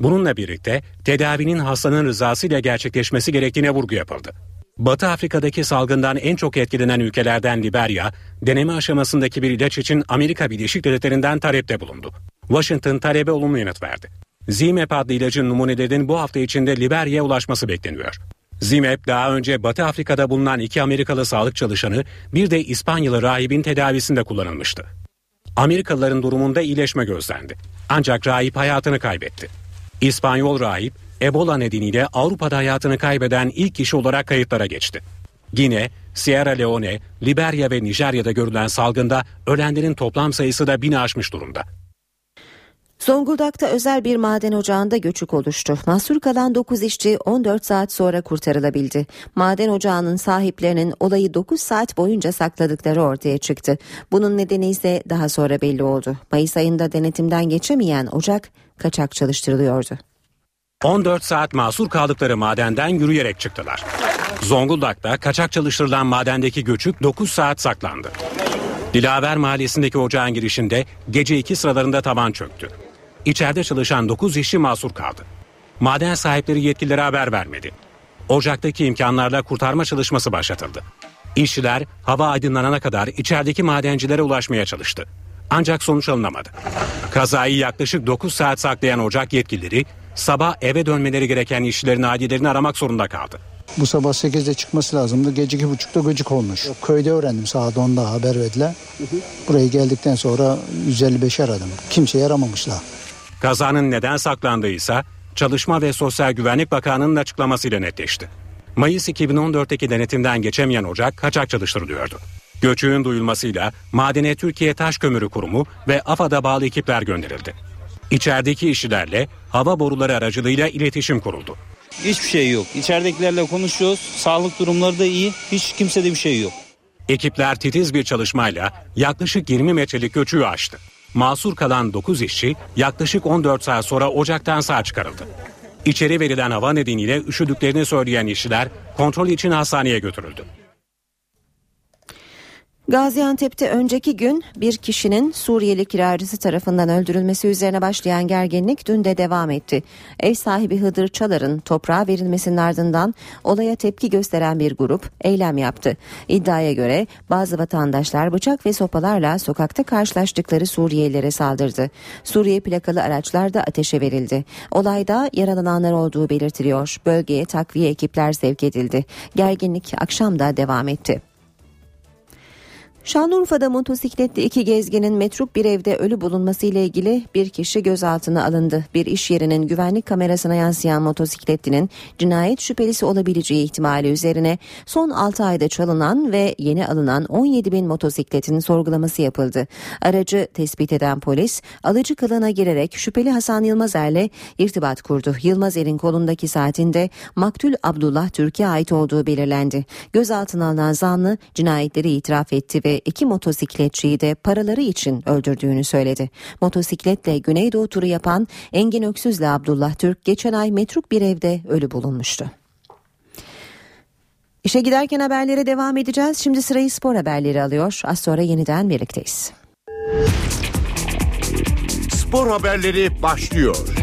Bununla birlikte tedavinin hastanın rızasıyla gerçekleşmesi gerektiğine vurgu yapıldı. Batı Afrika'daki salgından en çok etkilenen ülkelerden Liberya, deneme aşamasındaki bir ilaç için Amerika Birleşik Devletleri'nden talepte bulundu. Washington talebe olumlu yanıt verdi. Zimep adlı ilacın numunelerinin bu hafta içinde Liberya'ya ulaşması bekleniyor. Zimep daha önce Batı Afrika'da bulunan iki Amerikalı sağlık çalışanı bir de İspanyalı rahibin tedavisinde kullanılmıştı. Amerikalıların durumunda iyileşme gözlendi. Ancak rahip hayatını kaybetti. İspanyol rahip Ebola nedeniyle Avrupa'da hayatını kaybeden ilk kişi olarak kayıtlara geçti. Gine, Sierra Leone, Liberya ve Nijerya'da görülen salgında ölenlerin toplam sayısı da bini aşmış durumda. Zonguldak'ta özel bir maden ocağında göçük oluştu. Mahsur kalan 9 işçi 14 saat sonra kurtarılabildi. Maden ocağının sahiplerinin olayı 9 saat boyunca sakladıkları ortaya çıktı. Bunun nedeni ise daha sonra belli oldu. Mayıs ayında denetimden geçemeyen ocak kaçak çalıştırılıyordu. 14 saat mahsur kaldıkları madenden yürüyerek çıktılar. Zonguldak'ta kaçak çalıştırılan madendeki göçük 9 saat saklandı. Dilaver Mahallesi'ndeki ocağın girişinde gece 2 sıralarında tavan çöktü. İçeride çalışan 9 işçi mahsur kaldı. Maden sahipleri yetkililere haber vermedi. Ocaktaki imkanlarla kurtarma çalışması başlatıldı. İşçiler hava aydınlanana kadar içerideki madencilere ulaşmaya çalıştı. Ancak sonuç alınamadı. Kazayı yaklaşık 9 saat saklayan ocak yetkilileri sabah eve dönmeleri gereken işçilerin ailelerini aramak zorunda kaldı. Bu sabah 8'de çıkması lazımdı. Gece 2.30'da gıcık olmuş. Köyde öğrendim saat 10'da haber verdiler. Buraya geldikten sonra 155 aradım. Kimseye aramamışlar. Kazanın neden saklandığı ise Çalışma ve Sosyal Güvenlik Bakanı'nın açıklamasıyla netleşti. Mayıs 2014'teki denetimden geçemeyen ocak kaçak çalıştırılıyordu. Göçüğün duyulmasıyla Madene Türkiye Taş Kömürü Kurumu ve AFAD'a bağlı ekipler gönderildi. İçerideki işçilerle hava boruları aracılığıyla iletişim kuruldu. Hiçbir şey yok. İçeridekilerle konuşuyoruz. Sağlık durumları da iyi. Hiç kimsede bir şey yok. Ekipler titiz bir çalışmayla yaklaşık 20 metrelik göçüğü aştı. Masur kalan 9 işçi yaklaşık 14 saat sonra ocaktan sağ çıkarıldı. İçeri verilen hava nedeniyle üşüdüklerini söyleyen işçiler kontrol için hastaneye götürüldü. Gaziantep'te önceki gün bir kişinin Suriyeli kiracısı tarafından öldürülmesi üzerine başlayan gerginlik dün de devam etti. Ev sahibi Hıdır Çalar'ın toprağa verilmesinin ardından olaya tepki gösteren bir grup eylem yaptı. İddiaya göre bazı vatandaşlar bıçak ve sopalarla sokakta karşılaştıkları Suriyelilere saldırdı. Suriye plakalı araçlar da ateşe verildi. Olayda yaralananlar olduğu belirtiliyor. Bölgeye takviye ekipler sevk edildi. Gerginlik akşam da devam etti. Şanlıurfa'da motosikletli iki gezginin metruk bir evde ölü bulunması ile ilgili bir kişi gözaltına alındı. Bir iş yerinin güvenlik kamerasına yansıyan motosikletlinin cinayet şüphelisi olabileceği ihtimali üzerine son 6 ayda çalınan ve yeni alınan 17 bin motosikletin sorgulaması yapıldı. Aracı tespit eden polis alıcı kılığına girerek şüpheli Hasan Yılmazer'le irtibat kurdu. Yılmazer'in kolundaki saatinde maktul Abdullah Türkiye ait olduğu belirlendi. Gözaltına alınan zanlı cinayetleri itiraf etti ve iki motosikletçiyi de paraları için öldürdüğünü söyledi. Motosikletle Güneydoğu turu yapan Engin Öksüz'le Abdullah Türk geçen ay metruk bir evde ölü bulunmuştu. İşe giderken haberlere devam edeceğiz. Şimdi sırayı spor haberleri alıyor. Az sonra yeniden birlikteyiz. Spor haberleri başlıyor.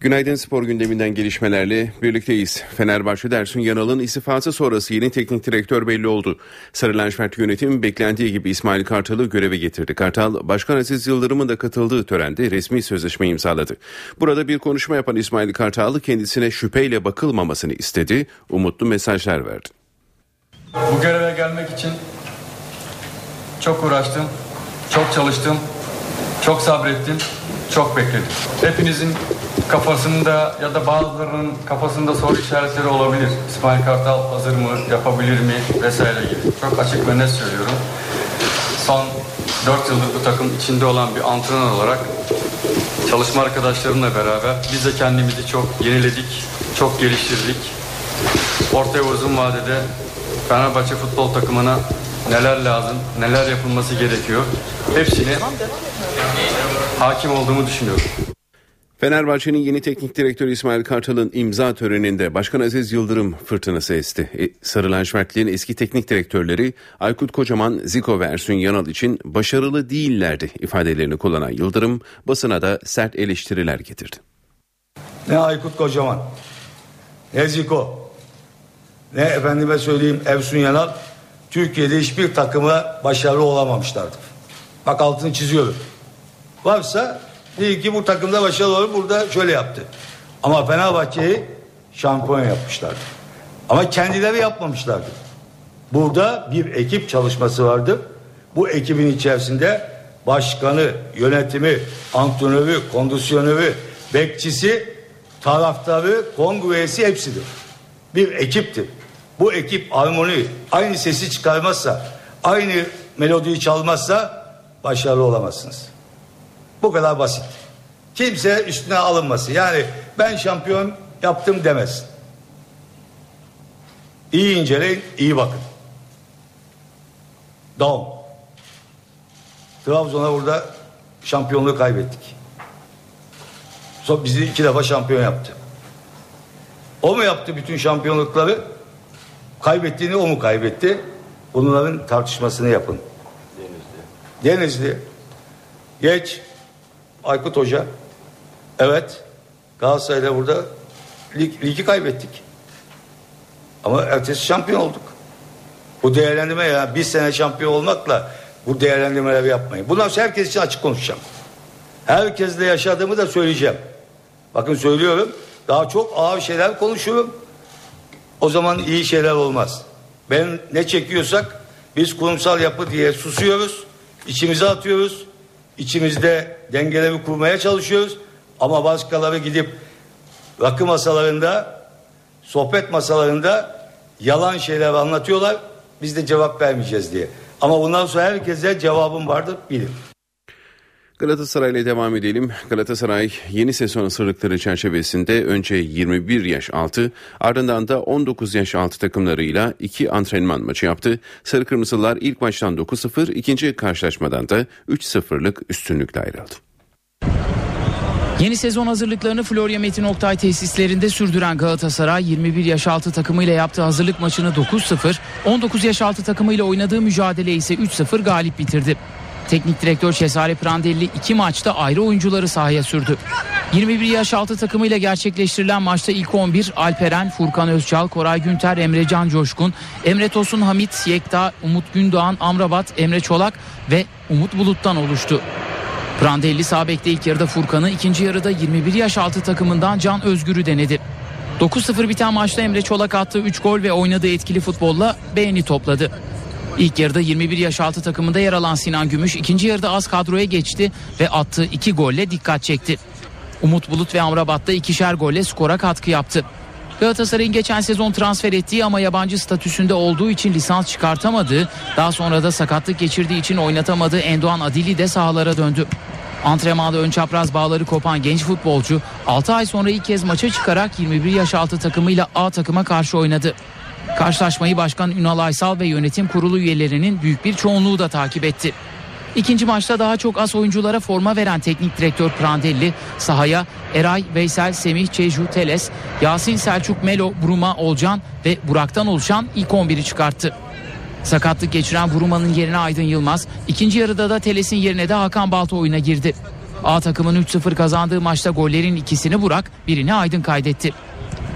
Günaydın spor gündeminden gelişmelerle birlikteyiz. Fenerbahçe Ersun Yanal'ın istifası sonrası yeni teknik direktör belli oldu. Sarı lacivert yönetim beklendiği gibi İsmail Kartal'ı göreve getirdi. Kartal, Başkan Aziz Yıldırım'ın da katıldığı törende resmi sözleşme imzaladı. Burada bir konuşma yapan İsmail Kartal kendisine şüpheyle bakılmamasını istedi, umutlu mesajlar verdi. Bu göreve gelmek için çok uğraştım, çok çalıştım, çok sabrettim, çok bekledim. Hepinizin kafasında ya da bazılarının kafasında soru işaretleri olabilir. İsmail Kartal hazır mı, yapabilir mi vesaire gibi. Çok açık ve net söylüyorum. Son 4 yıldır bu takım içinde olan bir antrenör olarak çalışma arkadaşlarımla beraber biz de kendimizi çok yeniledik, çok geliştirdik. Orta ve uzun vadede Fenerbahçe futbol takımına neler lazım, neler yapılması gerekiyor. Hepsini hakim olduğumu düşünüyorum. Fenerbahçe'nin yeni teknik direktörü İsmail Kartal'ın imza töreninde Başkan Aziz Yıldırım fırtınası esti. E, Sarı lacivertliğin eski teknik direktörleri Aykut Kocaman, Zico ve Ersun Yanal için başarılı değillerdi ifadelerini kullanan Yıldırım basına da sert eleştiriler getirdi. Ne Aykut Kocaman, ne Zico, ne efendime söyleyeyim Ersun Yanal Türkiye'de hiçbir takıma başarılı olamamışlardır. Bak altını çiziyorum. Varsa Değil ki bu takımda başarılı olur burada şöyle yaptı. Ama Fenerbahçe'yi şampiyon yapmışlardı. Ama kendileri yapmamışlardı. Burada bir ekip çalışması vardı. Bu ekibin içerisinde başkanı, yönetimi, antrenörü, kondisyonörü, bekçisi, taraftarı, kongresi hepsidir. Bir ekiptir. Bu ekip harmoni, aynı sesi çıkarmazsa, aynı melodiyi çalmazsa başarılı olamazsınız. Bu kadar basit. Kimse üstüne alınması. Yani ben şampiyon yaptım demez. İyi inceleyin, iyi bakın. Daum. Trabzon'a burada şampiyonluğu kaybettik. Sonra bizi iki defa şampiyon yaptı. O mu yaptı bütün şampiyonlukları? Kaybettiğini o mu kaybetti? Bunların tartışmasını yapın. Denizli. Denizli. Geç. Aykut Hoca. Evet. Galatasaray'da burada lig, ligi kaybettik. Ama ertesi şampiyon olduk. Bu değerlendirme ya bir sene şampiyon olmakla bu değerlendirmeleri yapmayın. Bundan sonra herkes için açık konuşacağım. Herkesle yaşadığımı da söyleyeceğim. Bakın söylüyorum. Daha çok ağır şeyler konuşuyorum. O zaman iyi şeyler olmaz. Ben ne çekiyorsak biz kurumsal yapı diye susuyoruz. içimize atıyoruz. İçimizde dengeleri kurmaya çalışıyoruz. Ama başkaları gidip rakı masalarında, sohbet masalarında yalan şeyler anlatıyorlar. Biz de cevap vermeyeceğiz diye. Ama bundan sonra herkese cevabım vardır bilin. Galatasaray ile devam edelim. Galatasaray yeni sezon hazırlıkları çerçevesinde önce 21 yaş altı ardından da 19 yaş altı takımlarıyla iki antrenman maçı yaptı. Sarı Kırmızılar ilk maçtan 9-0 ikinci karşılaşmadan da 3-0'lık üstünlükle ayrıldı. Yeni sezon hazırlıklarını Florya Metin Oktay tesislerinde sürdüren Galatasaray 21 yaş altı takımıyla yaptığı hazırlık maçını 9-0, 19 yaş altı takımıyla oynadığı mücadele ise 3-0 galip bitirdi. Teknik direktör Cesare Prandelli iki maçta ayrı oyuncuları sahaya sürdü. 21 yaş altı takımıyla gerçekleştirilen maçta ilk 11 Alperen, Furkan Özçal, Koray Günter, Emre Can Coşkun, Emre Tosun Hamit, Yekta, Umut Gündoğan, Amrabat, Emre Çolak ve Umut Bulut'tan oluştu. Prandelli sağ ilk yarıda Furkan'ı, ikinci yarıda 21 yaş altı takımından Can Özgür'ü denedi. 9-0 biten maçta Emre Çolak attığı 3 gol ve oynadığı etkili futbolla beğeni topladı. İlk yarıda 21 yaş altı takımında yer alan Sinan Gümüş ikinci yarıda az kadroya geçti ve attığı 2 golle dikkat çekti. Umut Bulut ve Amrabat da ikişer golle skora katkı yaptı. Galatasaray'ın geçen sezon transfer ettiği ama yabancı statüsünde olduğu için lisans çıkartamadığı, daha sonra da sakatlık geçirdiği için oynatamadığı Endoğan Adili de sahalara döndü. Antrenmanda ön çapraz bağları kopan genç futbolcu 6 ay sonra ilk kez maça çıkarak 21 yaş altı takımıyla A takıma karşı oynadı. Karşılaşmayı Başkan Ünal Aysal ve yönetim kurulu üyelerinin büyük bir çoğunluğu da takip etti. İkinci maçta daha çok az oyunculara forma veren teknik direktör Prandelli sahaya Eray, Veysel, Semih, Çeju, Teles, Yasin Selçuk, Melo, Bruma, Olcan ve Burak'tan oluşan ilk 11'i çıkarttı. Sakatlık geçiren Bruma'nın yerine Aydın Yılmaz, ikinci yarıda da Teles'in yerine de Hakan Balta oyuna girdi. A takımın 3-0 kazandığı maçta gollerin ikisini Burak, birini Aydın kaydetti.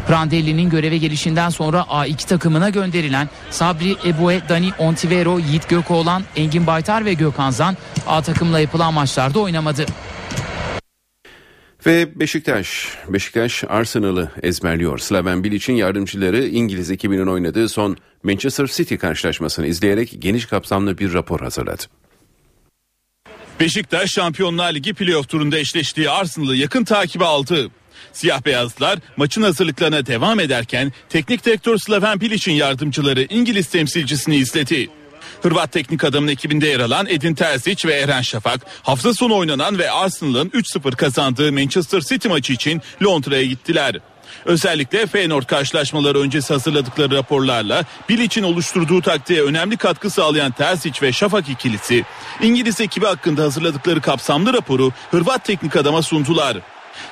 Prandelli'nin göreve gelişinden sonra A2 takımına gönderilen Sabri Ebue, Dani Ontivero, Yiğit Gökoğlan, Engin Baytar ve Gökhan Zan A takımla yapılan maçlarda oynamadı. Ve Beşiktaş, Beşiktaş Arsenal'ı ezberliyor. Slaven Bilic'in yardımcıları İngiliz ekibinin oynadığı son Manchester City karşılaşmasını izleyerek geniş kapsamlı bir rapor hazırladı. Beşiktaş Şampiyonlar Ligi playoff turunda eşleştiği Arsenal'ı yakın takibe aldı. Siyah beyazlar maçın hazırlıklarına devam ederken teknik direktör Slaven Bilic'in yardımcıları İngiliz temsilcisini izledi. Hırvat teknik adamın ekibinde yer alan Edin Terzic ve Eren Şafak hafta sonu oynanan ve Arsenal'ın 3-0 kazandığı Manchester City maçı için Londra'ya gittiler. Özellikle Feyenoord karşılaşmaları öncesi hazırladıkları raporlarla Bilic'in oluşturduğu taktiğe önemli katkı sağlayan Terzic ve Şafak ikilisi İngiliz ekibi hakkında hazırladıkları kapsamlı raporu Hırvat teknik adama sundular.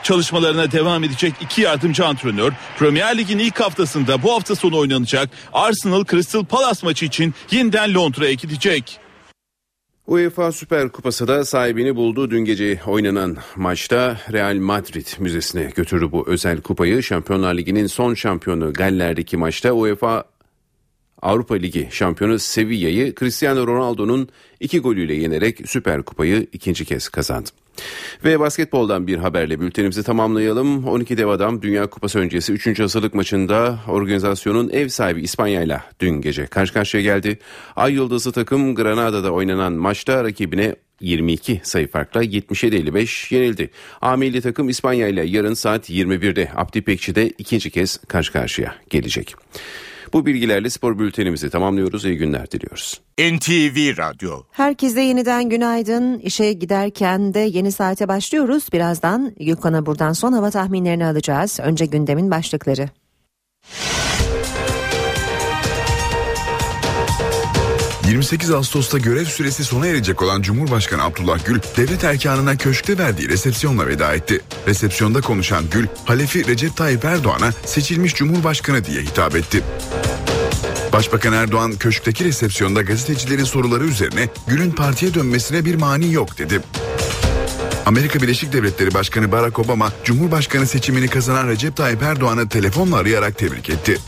Çalışmalarına devam edecek iki yardımcı antrenör Premier Lig'in ilk haftasında bu hafta sonu oynanacak Arsenal Crystal Palace maçı için yeniden Londra'ya gidecek. UEFA Süper Kupası da sahibini buldu. Dün gece oynanan maçta Real Madrid Müzesi'ne götürdü bu özel kupayı. Şampiyonlar Ligi'nin son şampiyonu Galler'deki maçta UEFA Avrupa Ligi şampiyonu Sevilla'yı Cristiano Ronaldo'nun iki golüyle yenerek Süper Kupayı ikinci kez kazandı. Ve basketboldan bir haberle bültenimizi tamamlayalım. 12 dev adam Dünya Kupası öncesi 3. hazırlık maçında organizasyonun ev sahibi İspanya ile dün gece karşı karşıya geldi. Ay Yıldızı takım Granada'da oynanan maçta rakibine 22 sayı farkla 77-55 yenildi. A milli takım İspanya ile yarın saat 21'de Abdi Pekçi'de ikinci kez karşı karşıya gelecek. Bu bilgilerle spor bültenimizi tamamlıyoruz. İyi günler diliyoruz. NTV Radyo Herkese yeniden günaydın. İşe giderken de yeni saate başlıyoruz. Birazdan Gökhan'a buradan son hava tahminlerini alacağız. Önce gündemin 28 Ağustos'ta görev süresi sona erecek olan Cumhurbaşkanı Abdullah Gül, devlet erkanına köşkte verdiği resepsiyonla veda etti. Resepsiyonda konuşan Gül, Halefi Recep Tayyip Erdoğan'a seçilmiş Cumhurbaşkanı diye hitap etti. Başbakan Erdoğan köşkteki resepsiyonda gazetecilerin soruları üzerine Gül'ün partiye dönmesine bir mani yok dedi. Amerika Birleşik Devletleri Başkanı Barack Obama, Cumhurbaşkanı seçimini kazanan Recep Tayyip Erdoğan'ı telefonla arayarak tebrik etti.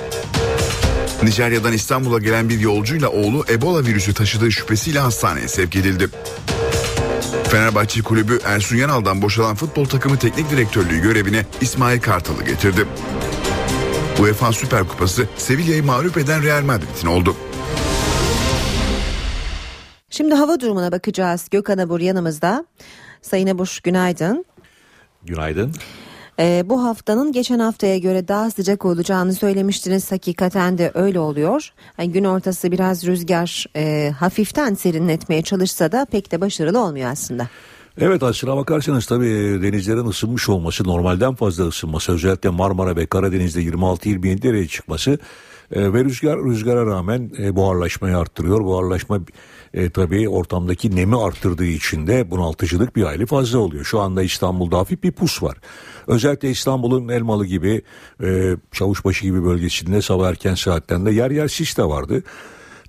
Nijerya'dan İstanbul'a gelen bir yolcuyla oğlu Ebola virüsü taşıdığı şüphesiyle hastaneye sevk edildi. Fenerbahçe Kulübü Ersun Yanal'dan boşalan futbol takımı teknik direktörlüğü görevine İsmail Kartal'ı getirdi. UEFA Süper Kupası Sevilla'yı mağlup eden Real Madrid'in oldu. Şimdi hava durumuna bakacağız. Gökhan Abur yanımızda. Sayın Abur günaydın. Günaydın. Ee, bu haftanın geçen haftaya göre daha sıcak olacağını söylemiştiniz. Hakikaten de öyle oluyor. Yani gün ortası biraz rüzgar e, hafiften serinletmeye çalışsa da pek de başarılı olmuyor aslında. Evet aslına bakarsanız tabii denizlerin ısınmış olması normalden fazla ısınması özellikle Marmara ve Karadeniz'de 26-27 derece çıkması e, ve rüzgar rüzgara rağmen e, buharlaşmayı arttırıyor. Buharlaşma e, tabii ortamdaki nemi arttırdığı için de bunaltıcılık bir hayli fazla oluyor. Şu anda İstanbul'da hafif bir pus var. Özellikle İstanbul'un Elmalı gibi e, Çavuşbaşı gibi bölgesinde sabah erken saatlerinde yer yer sis de vardı.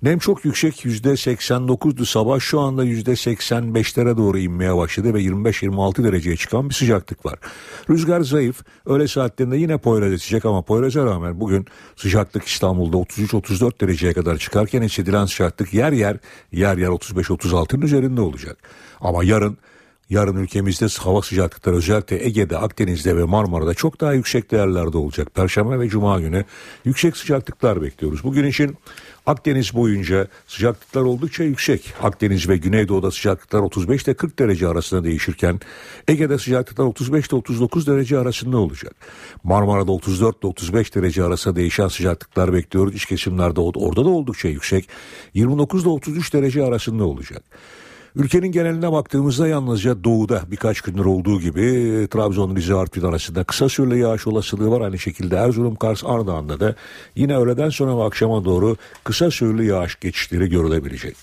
Nem çok yüksek yüzde 89'du sabah şu anda yüzde 85'lere doğru inmeye başladı ve 25-26 dereceye çıkan bir sıcaklık var. Rüzgar zayıf öğle saatlerinde yine Poyraz esecek ama Poyraz'a rağmen bugün sıcaklık İstanbul'da 33-34 dereceye kadar çıkarken hissedilen sıcaklık yer yer yer yer 35-36'nın üzerinde olacak. Ama yarın Yarın ülkemizde hava sıcaklıkları özellikle Ege'de, Akdeniz'de ve Marmara'da çok daha yüksek değerlerde olacak. Perşembe ve Cuma günü yüksek sıcaklıklar bekliyoruz. Bugün için Akdeniz boyunca sıcaklıklar oldukça yüksek. Akdeniz ve Güneydoğu'da sıcaklıklar 35 ile 40 derece arasında değişirken Ege'de sıcaklıklar 35 ile 39 derece arasında olacak. Marmara'da 34 ile 35 derece arasında değişen sıcaklıklar bekliyoruz. İç kesimlerde orada da oldukça yüksek. 29 ile 33 derece arasında olacak. Ülkenin geneline baktığımızda yalnızca doğuda birkaç gündür olduğu gibi Trabzon, Rize, Artvin arasında kısa süreli yağış olasılığı var. Aynı şekilde Erzurum, Kars, Ardahan'da da yine öğleden sonra ve akşama doğru kısa süreli yağış geçişleri görülebilecek.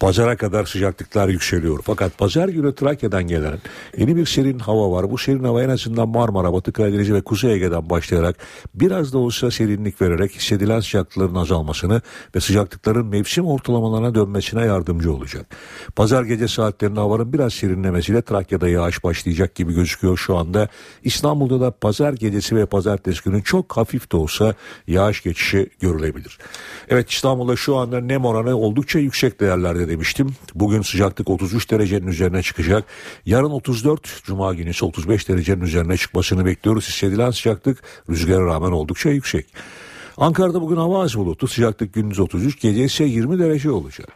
Pazara kadar sıcaklıklar yükseliyor. Fakat pazar günü Trakya'dan gelen yeni bir serin hava var. Bu serin hava en azından Marmara, Batı Karadeniz ve Kuzey Ege'den başlayarak biraz da olsa serinlik vererek hissedilen sıcaklıkların azalmasını ve sıcaklıkların mevsim ortalamalarına dönmesine yardımcı olacak. Pazar gece saatlerinde havanın biraz serinlemesiyle Trakya'da yağış başlayacak gibi gözüküyor şu anda. İstanbul'da da pazar gecesi ve pazartesi günü çok hafif de olsa yağış geçişi görülebilir. Evet İstanbul'da şu anda nem oranı oldukça yüksek değerlerde demiştim. Bugün sıcaklık 33 derecenin üzerine çıkacak. Yarın 34, Cuma günü ise 35 derecenin üzerine çıkmasını bekliyoruz. Hissedilen sıcaklık rüzgara rağmen oldukça yüksek. Ankara'da bugün hava az bulutlu. Sıcaklık gündüz 33, gece ise 20 derece olacak.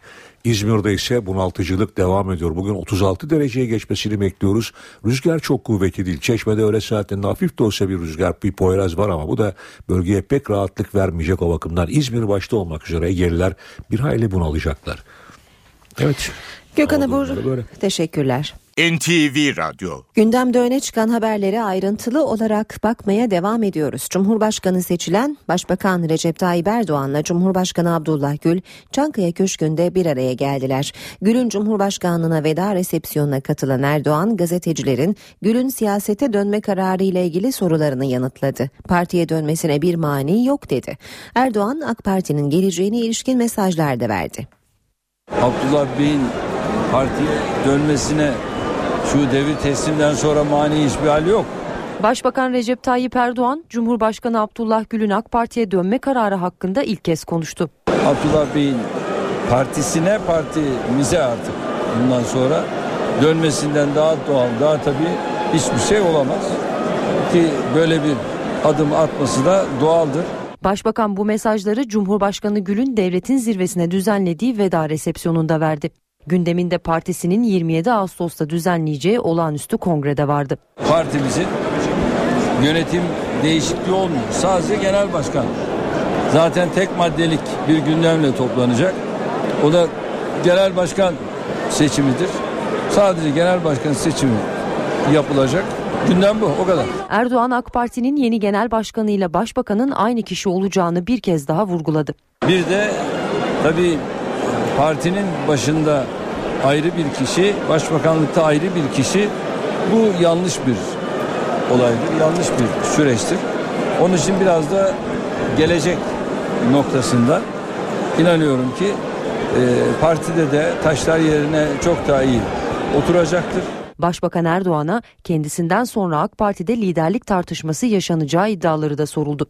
İzmir'de ise bunaltıcılık devam ediyor. Bugün 36 dereceye geçmesini bekliyoruz. Rüzgar çok kuvvetli değil. Çeşme'de öğle saatlerinde hafif de olsa bir rüzgar, bir poyraz var ama bu da bölgeye pek rahatlık vermeyecek o bakımdan. İzmir başta olmak üzere Egeliler bir hayli bunalacaklar. Evet. Gökhan Abur teşekkürler. NTV Radyo. Gündemde öne çıkan haberlere ayrıntılı olarak bakmaya devam ediyoruz. Cumhurbaşkanı seçilen Başbakan Recep Tayyip Erdoğan'la Cumhurbaşkanı Abdullah Gül Çankaya Köşkü'nde bir araya geldiler. Gül'ün Cumhurbaşkanlığına veda resepsiyonuna katılan Erdoğan gazetecilerin Gül'ün siyasete dönme kararı ile ilgili sorularını yanıtladı. Partiye dönmesine bir mani yok dedi. Erdoğan AK Parti'nin geleceğine ilişkin mesajlar da verdi. Abdullah Bey'in partiye dönmesine şu devir teslimden sonra mani hiçbir hali yok. Başbakan Recep Tayyip Erdoğan, Cumhurbaşkanı Abdullah Gül'ün AK Parti'ye dönme kararı hakkında ilk kez konuştu. Abdullah Bey'in partisine partimize artık bundan sonra dönmesinden daha doğal, daha tabii hiçbir şey olamaz. Ki böyle bir adım atması da doğaldır. Başbakan bu mesajları Cumhurbaşkanı Gül'ün devletin zirvesine düzenlediği veda resepsiyonunda verdi. Gündeminde partisinin 27 Ağustos'ta düzenleyeceği olağanüstü kongrede vardı. Partimizin yönetim değişikliği olmuyor. Sadece genel başkan. Zaten tek maddelik bir gündemle toplanacak. O da genel başkan seçimidir. Sadece genel başkan seçimi yapılacak. Gündem bu o kadar. Erdoğan AK Parti'nin yeni genel başkanıyla başbakanın aynı kişi olacağını bir kez daha vurguladı. Bir de tabii partinin başında ayrı bir kişi, başbakanlıkta ayrı bir kişi bu yanlış bir olaydır, yanlış bir süreçtir. Onun için biraz da gelecek noktasında inanıyorum ki e, partide de taşlar yerine çok daha iyi oturacaktır. Başbakan Erdoğan'a kendisinden sonra AK Parti'de liderlik tartışması yaşanacağı iddiaları da soruldu.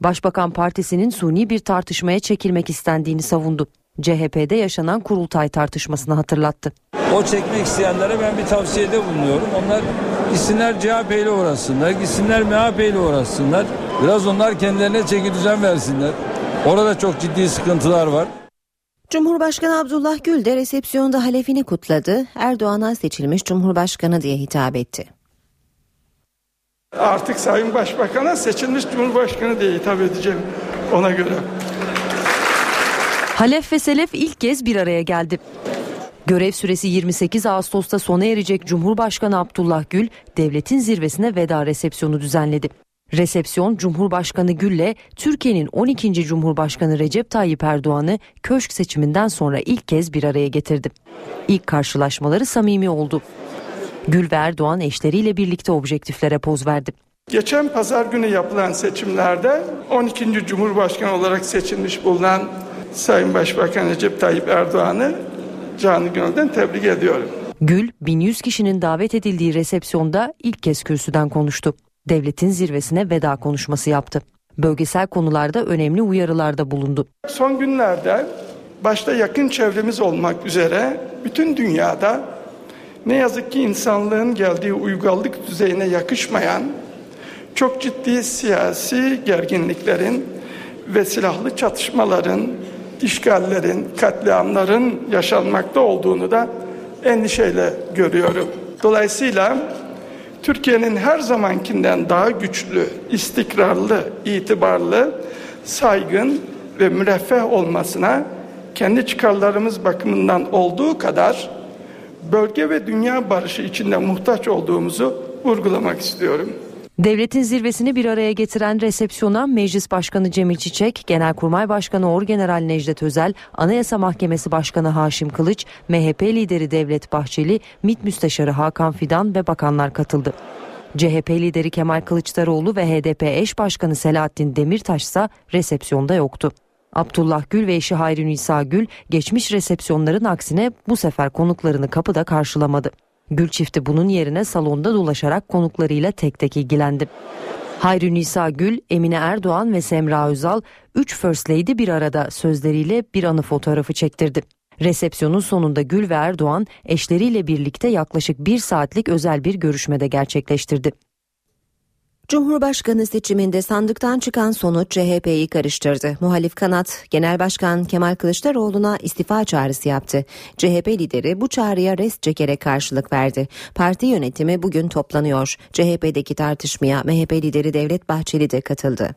Başbakan partisinin suni bir tartışmaya çekilmek istendiğini savundu. CHP'de yaşanan kurultay tartışmasını hatırlattı. O çekmek isteyenlere ben bir tavsiyede bulunuyorum. Onlar gitsinler CHP ile uğraşsınlar, gitsinler MHP ile uğraşsınlar. Biraz onlar kendilerine çeki düzen versinler. Orada çok ciddi sıkıntılar var. Cumhurbaşkanı Abdullah Gül de resepsiyonda halefini kutladı. Erdoğan'a seçilmiş Cumhurbaşkanı diye hitap etti. Artık Sayın Başbakan'a seçilmiş Cumhurbaşkanı diye hitap edeceğim ona göre. Halef ve Selef ilk kez bir araya geldi. Görev süresi 28 Ağustos'ta sona erecek Cumhurbaşkanı Abdullah Gül, devletin zirvesine veda resepsiyonu düzenledi. Resepsiyon Cumhurbaşkanı Gül'le Türkiye'nin 12. Cumhurbaşkanı Recep Tayyip Erdoğan'ı köşk seçiminden sonra ilk kez bir araya getirdi. İlk karşılaşmaları samimi oldu. Gül ve Erdoğan eşleriyle birlikte objektiflere poz verdi. Geçen pazar günü yapılan seçimlerde 12. Cumhurbaşkanı olarak seçilmiş bulunan Sayın Başbakan Recep Tayyip Erdoğan'ı canı gönülden tebrik ediyorum. Gül 1100 kişinin davet edildiği resepsiyonda ilk kez kürsüden konuştu. Devletin zirvesine veda konuşması yaptı. Bölgesel konularda önemli uyarılarda bulundu. Son günlerde başta yakın çevremiz olmak üzere bütün dünyada ne yazık ki insanlığın geldiği uygarlık düzeyine yakışmayan çok ciddi siyasi gerginliklerin ve silahlı çatışmaların, işgallerin, katliamların yaşanmakta olduğunu da endişeyle görüyorum. Dolayısıyla Türkiye'nin her zamankinden daha güçlü, istikrarlı, itibarlı, saygın ve müreffeh olmasına kendi çıkarlarımız bakımından olduğu kadar bölge ve dünya barışı içinde muhtaç olduğumuzu vurgulamak istiyorum. Devletin zirvesini bir araya getiren resepsiyona Meclis Başkanı Cemil Çiçek, Genelkurmay Başkanı Orgeneral Necdet Özel, Anayasa Mahkemesi Başkanı Haşim Kılıç, MHP lideri Devlet Bahçeli, MİT Müsteşarı Hakan Fidan ve bakanlar katıldı. CHP lideri Kemal Kılıçdaroğlu ve HDP eş başkanı Selahattin Demirtaş ise resepsiyonda yoktu. Abdullah Gül ve eşi Hayri Nisa Gül geçmiş resepsiyonların aksine bu sefer konuklarını kapıda karşılamadı. Gül çifti bunun yerine salonda dolaşarak konuklarıyla tek tek ilgilendi. Hayri Nisa Gül, Emine Erdoğan ve Semra Özal 3 First Lady bir arada sözleriyle bir anı fotoğrafı çektirdi. Resepsiyonun sonunda Gül ve Erdoğan eşleriyle birlikte yaklaşık bir saatlik özel bir görüşmede gerçekleştirdi. Cumhurbaşkanı seçiminde sandıktan çıkan sonuç CHP'yi karıştırdı. Muhalif kanat Genel Başkan Kemal Kılıçdaroğlu'na istifa çağrısı yaptı. CHP lideri bu çağrıya rest çekerek karşılık verdi. Parti yönetimi bugün toplanıyor. CHP'deki tartışmaya MHP lideri Devlet Bahçeli de katıldı.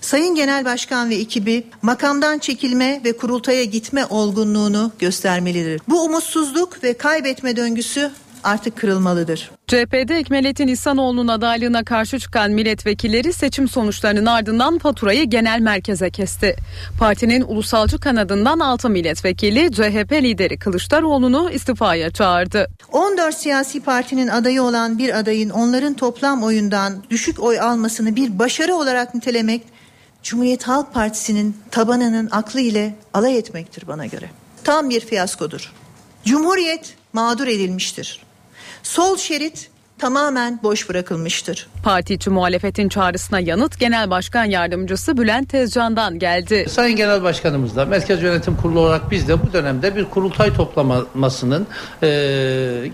Sayın Genel Başkan ve ekibi makamdan çekilme ve kurultaya gitme olgunluğunu göstermelidir. Bu umutsuzluk ve kaybetme döngüsü artık kırılmalıdır. CHP'de Ekmelettin İhsanoğlu'nun adaylığına karşı çıkan milletvekilleri seçim sonuçlarının ardından faturayı genel merkeze kesti. Partinin ulusalcı kanadından 6 milletvekili CHP lideri Kılıçdaroğlu'nu istifaya çağırdı. 14 siyasi partinin adayı olan bir adayın onların toplam oyundan düşük oy almasını bir başarı olarak nitelemek Cumhuriyet Halk Partisi'nin tabanının aklı ile alay etmektir bana göre. Tam bir fiyaskodur. Cumhuriyet mağdur edilmiştir. Sol şerit tamamen boş bırakılmıştır. Parti içi muhalefetin çağrısına yanıt Genel Başkan Yardımcısı Bülent Tezcan'dan geldi. Sayın Genel Başkanımız da Merkez Yönetim Kurulu olarak biz de bu dönemde bir kurultay toplamasının e,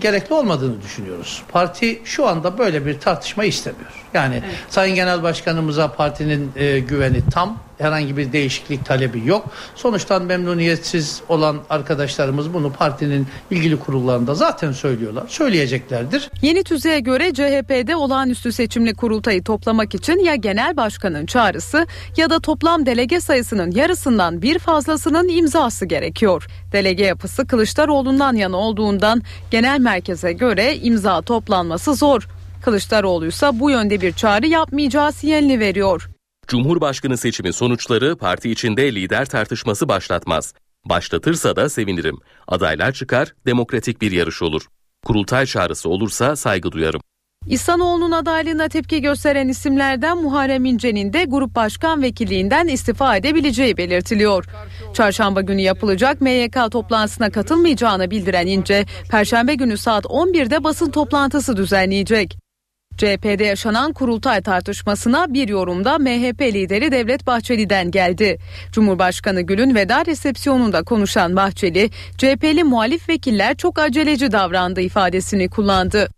gerekli olmadığını düşünüyoruz. Parti şu anda böyle bir tartışma istemiyor. Yani evet. Sayın Genel Başkanımıza partinin e, güveni tam herhangi bir değişiklik talebi yok. Sonuçtan memnuniyetsiz olan arkadaşlarımız bunu partinin ilgili kurullarında zaten söylüyorlar. Söyleyeceklerdir. Yeni tüzüğe göre CHP'de olağanüstü seçimli kurultayı toplamak için ya genel başkanın çağrısı ya da toplam delege sayısının yarısından bir fazlasının imzası gerekiyor. Delege yapısı Kılıçdaroğlu'ndan yana olduğundan genel merkeze göre imza toplanması zor. Kılıçdaroğlu ise bu yönde bir çağrı yapmayacağı sinyalini veriyor. Cumhurbaşkanı seçimi sonuçları parti içinde lider tartışması başlatmaz. Başlatırsa da sevinirim. Adaylar çıkar, demokratik bir yarış olur. Kurultay çağrısı olursa saygı duyarım. İhsanoğlu'nun adaylığına tepki gösteren isimlerden Muharrem İnce'nin de grup başkan vekilliğinden istifa edebileceği belirtiliyor. Çarşamba günü yapılacak MYK toplantısına katılmayacağını bildiren İnce, Perşembe günü saat 11'de basın toplantısı düzenleyecek. CHP'de yaşanan kurultay tartışmasına bir yorumda MHP lideri Devlet Bahçeli'den geldi. Cumhurbaşkanı Gül'ün veda resepsiyonunda konuşan Bahçeli, CHP'li muhalif vekiller çok aceleci davrandı ifadesini kullandı.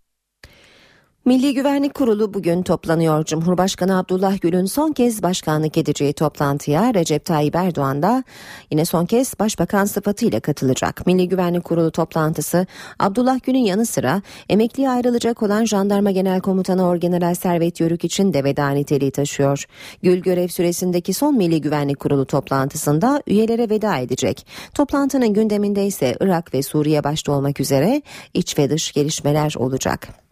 Milli Güvenlik Kurulu bugün toplanıyor. Cumhurbaşkanı Abdullah Gül'ün son kez başkanlık edeceği toplantıya Recep Tayyip Erdoğan da yine son kez başbakan sıfatıyla katılacak. Milli Güvenlik Kurulu toplantısı Abdullah Gül'ün yanı sıra emekliye ayrılacak olan Jandarma Genel Komutanı Orgeneral Servet Yörük için de veda niteliği taşıyor. Gül görev süresindeki son Milli Güvenlik Kurulu toplantısında üyelere veda edecek. Toplantının gündeminde ise Irak ve Suriye başta olmak üzere iç ve dış gelişmeler olacak.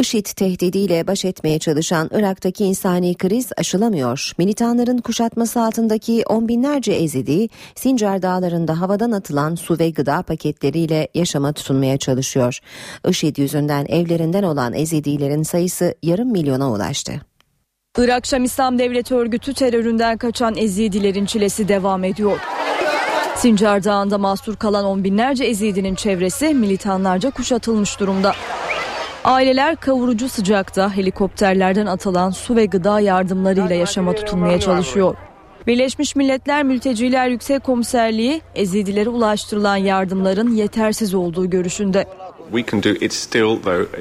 IŞİD tehdidiyle baş etmeye çalışan Irak'taki insani kriz aşılamıyor. Militanların kuşatması altındaki on binlerce ezidi Sincar dağlarında havadan atılan su ve gıda paketleriyle yaşama tutunmaya çalışıyor. IŞİD yüzünden evlerinden olan ezidilerin sayısı yarım milyona ulaştı. Irak Şam İslam Devleti örgütü teröründen kaçan Ezidilerin çilesi devam ediyor. Sincar Dağı'nda mahsur kalan on binlerce Ezidinin çevresi militanlarca kuşatılmış durumda. Aileler kavurucu sıcakta helikopterlerden atılan su ve gıda yardımlarıyla yaşama tutunmaya çalışıyor. Birleşmiş Milletler Mülteciler Yüksek Komiserliği Ezidilere ulaştırılan yardımların yetersiz olduğu görüşünde.